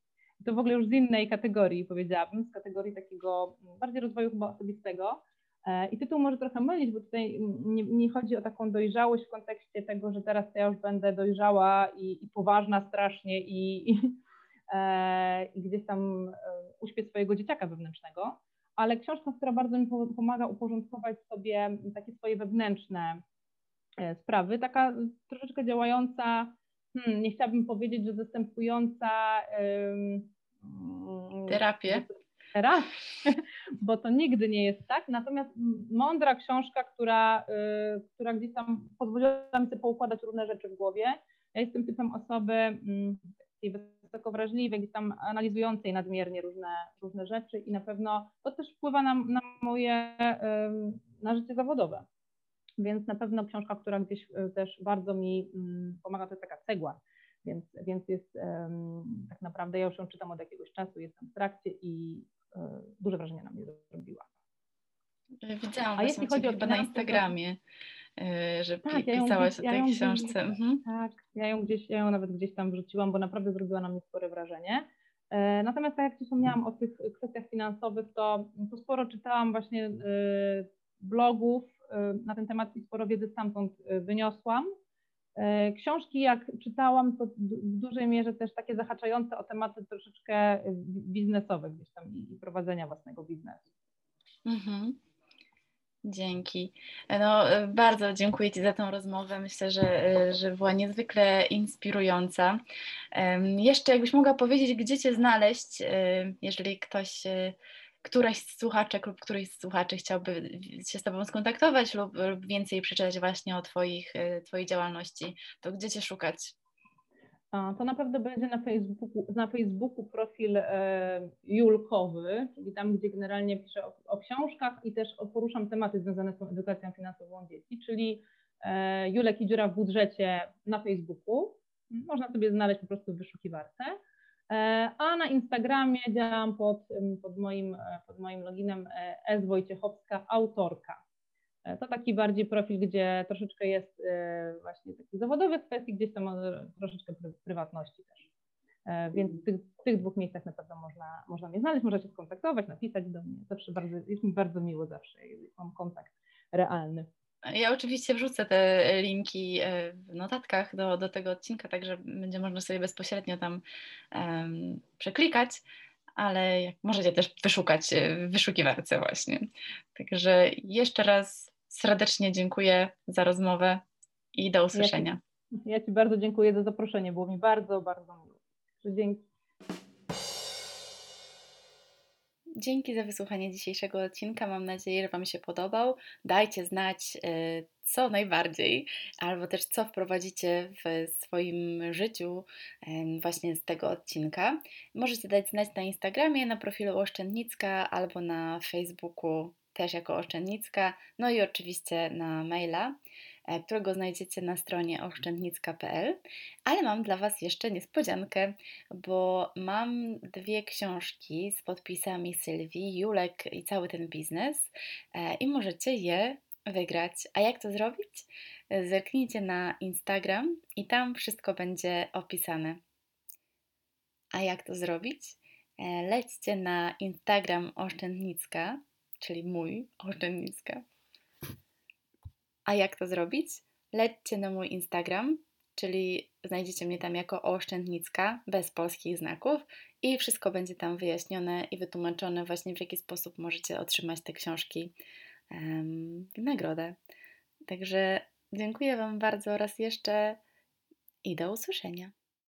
Speaker 2: to w ogóle już z innej kategorii, powiedziałabym, z kategorii takiego bardziej rozwoju chyba osobistego. E, I tytuł może trochę mylić, bo tutaj nie, nie, chodzi o taką dojrzałość w kontekście tego, że teraz ja już będę dojrzała i, i poważna strasznie i, i, e, i gdzieś tam e, uśpię swojego dzieciaka wewnętrznego, ale książka, która bardzo mi pomaga uporządkować sobie takie swoje wewnętrzne e, sprawy, taka troszeczkę działająca hmm, nie chciałabym powiedzieć, że zastępująca
Speaker 1: um, terapię.
Speaker 2: Terapię, bo to nigdy nie jest tak. Natomiast mądra książka, która, y, która gdzieś tam pozwoliła mi sobie poukładać różne rzeczy w głowie. Ja jestem typem osoby mm, wysoko wrażliwej, gdzieś tam analizującej nadmiernie różne, różne rzeczy i na pewno to też wpływa na, na moje, na życie zawodowe. więc na pewno książka, która gdzieś też bardzo mi mm, pomaga, to jest taka cegła, więc, więc jest tak naprawdę, ja już ją czytam od jakiegoś czasu, jestem w trakcie i duże wrażenie na mnie zrobiła.
Speaker 1: Widziałam A jeśli chodzi o chyba na Instagramie, to... że tak, pisałaś ja o tej ja książce. Gdzieś,
Speaker 2: mhm. Tak, ja ją gdzieś, ja ją nawet gdzieś tam wrzuciłam, bo naprawdę zrobiła na mnie spore wrażenie. E, natomiast tak jak Ci wspomniałam o tych kwestiach finansowych, to, to sporo czytałam właśnie e, blogów e, na ten temat i sporo wiedzy stamtąd wyniosłam. Książki, jak czytałam, to w dużej mierze też takie zahaczające o tematy troszeczkę biznesowe gdzieś tam i prowadzenia własnego biznesu. Mhm.
Speaker 1: Dzięki. No, bardzo dziękuję Ci za tą rozmowę. Myślę, że, że była niezwykle inspirująca. Jeszcze jakbyś mogła powiedzieć, gdzie Cię znaleźć, jeżeli ktoś, któraś z słuchaczek lub któryś z słuchaczy chciałby się z Tobą skontaktować lub, lub więcej przeczytać właśnie o twoich, Twojej działalności, to gdzie Cię szukać?
Speaker 2: To na pewno będzie na Facebooku, na Facebooku profil e, julkowy, czyli tam, gdzie generalnie piszę o, o, książkach i też poruszam tematy związane z tą edukacją finansową dzieci, czyli e, Julek i dziura w budżecie na Facebooku. Można sobie znaleźć po prostu w wyszukiwarce. E, a na Instagramie działam pod, pod, moim, pod moim loginem S. Wojciechowska, autorka. E, to taki bardziej profil, gdzie troszeczkę jest e, właśnie takich zawodowych kwestii, gdzieś tam troszeczkę prywatności też. E, więc w tych, w tych, dwóch miejscach na pewno można, można mnie znaleźć, można się skontaktować, napisać do mnie. Zawsze bardzo, jest mi bardzo miło zawsze, mam kontakt realny.
Speaker 1: Ja oczywiście wrzucę te linki w notatkach do, do tego odcinka, także będzie można sobie bezpośrednio tam um, przeklikać ale możecie też wyszukać w wyszukiwarce właśnie. Także jeszcze raz serdecznie dziękuję za rozmowę i do usłyszenia.
Speaker 2: Ja ci, ja ci bardzo dziękuję za zaproszenie, było mi bardzo, bardzo miło. Dzięki.
Speaker 1: Dzięki za wysłuchanie dzisiejszego odcinka. Mam nadzieję, że Wam się podobał. Dajcie znać, y, co najbardziej, albo też co wprowadzicie w swoim życiu właśnie z tego odcinka. Możecie dać znać na Instagramie, na profilu Oszczędnicka albo na Facebooku też jako Oszczędnicka, no i oczywiście na maila, e, którego znajdziecie na stronie oszczędnicka.pl. Ale mam dla Was jeszcze niespodziankę, bo mam dwie książki z podpisami Sylwii, Julek i cały ten biznes e, i możecie je wygrać. A jak to zrobić? Zerknijcie na Instagram i tam wszystko będzie opisane. A jak to zrobić? E, lećcie na Instagram Oszczędnicka czyli mój oszczędnicka. A jak to zrobić? Lećcie na mój Instagram, czyli znajdziecie mnie tam jako oszczędnicka, bez polskich znaków i wszystko będzie tam wyjaśnione i wytłumaczone właśnie w jaki sposób możecie otrzymać te książki um, w nagrodę. Także dziękuję Wam bardzo raz jeszcze i do usłyszenia.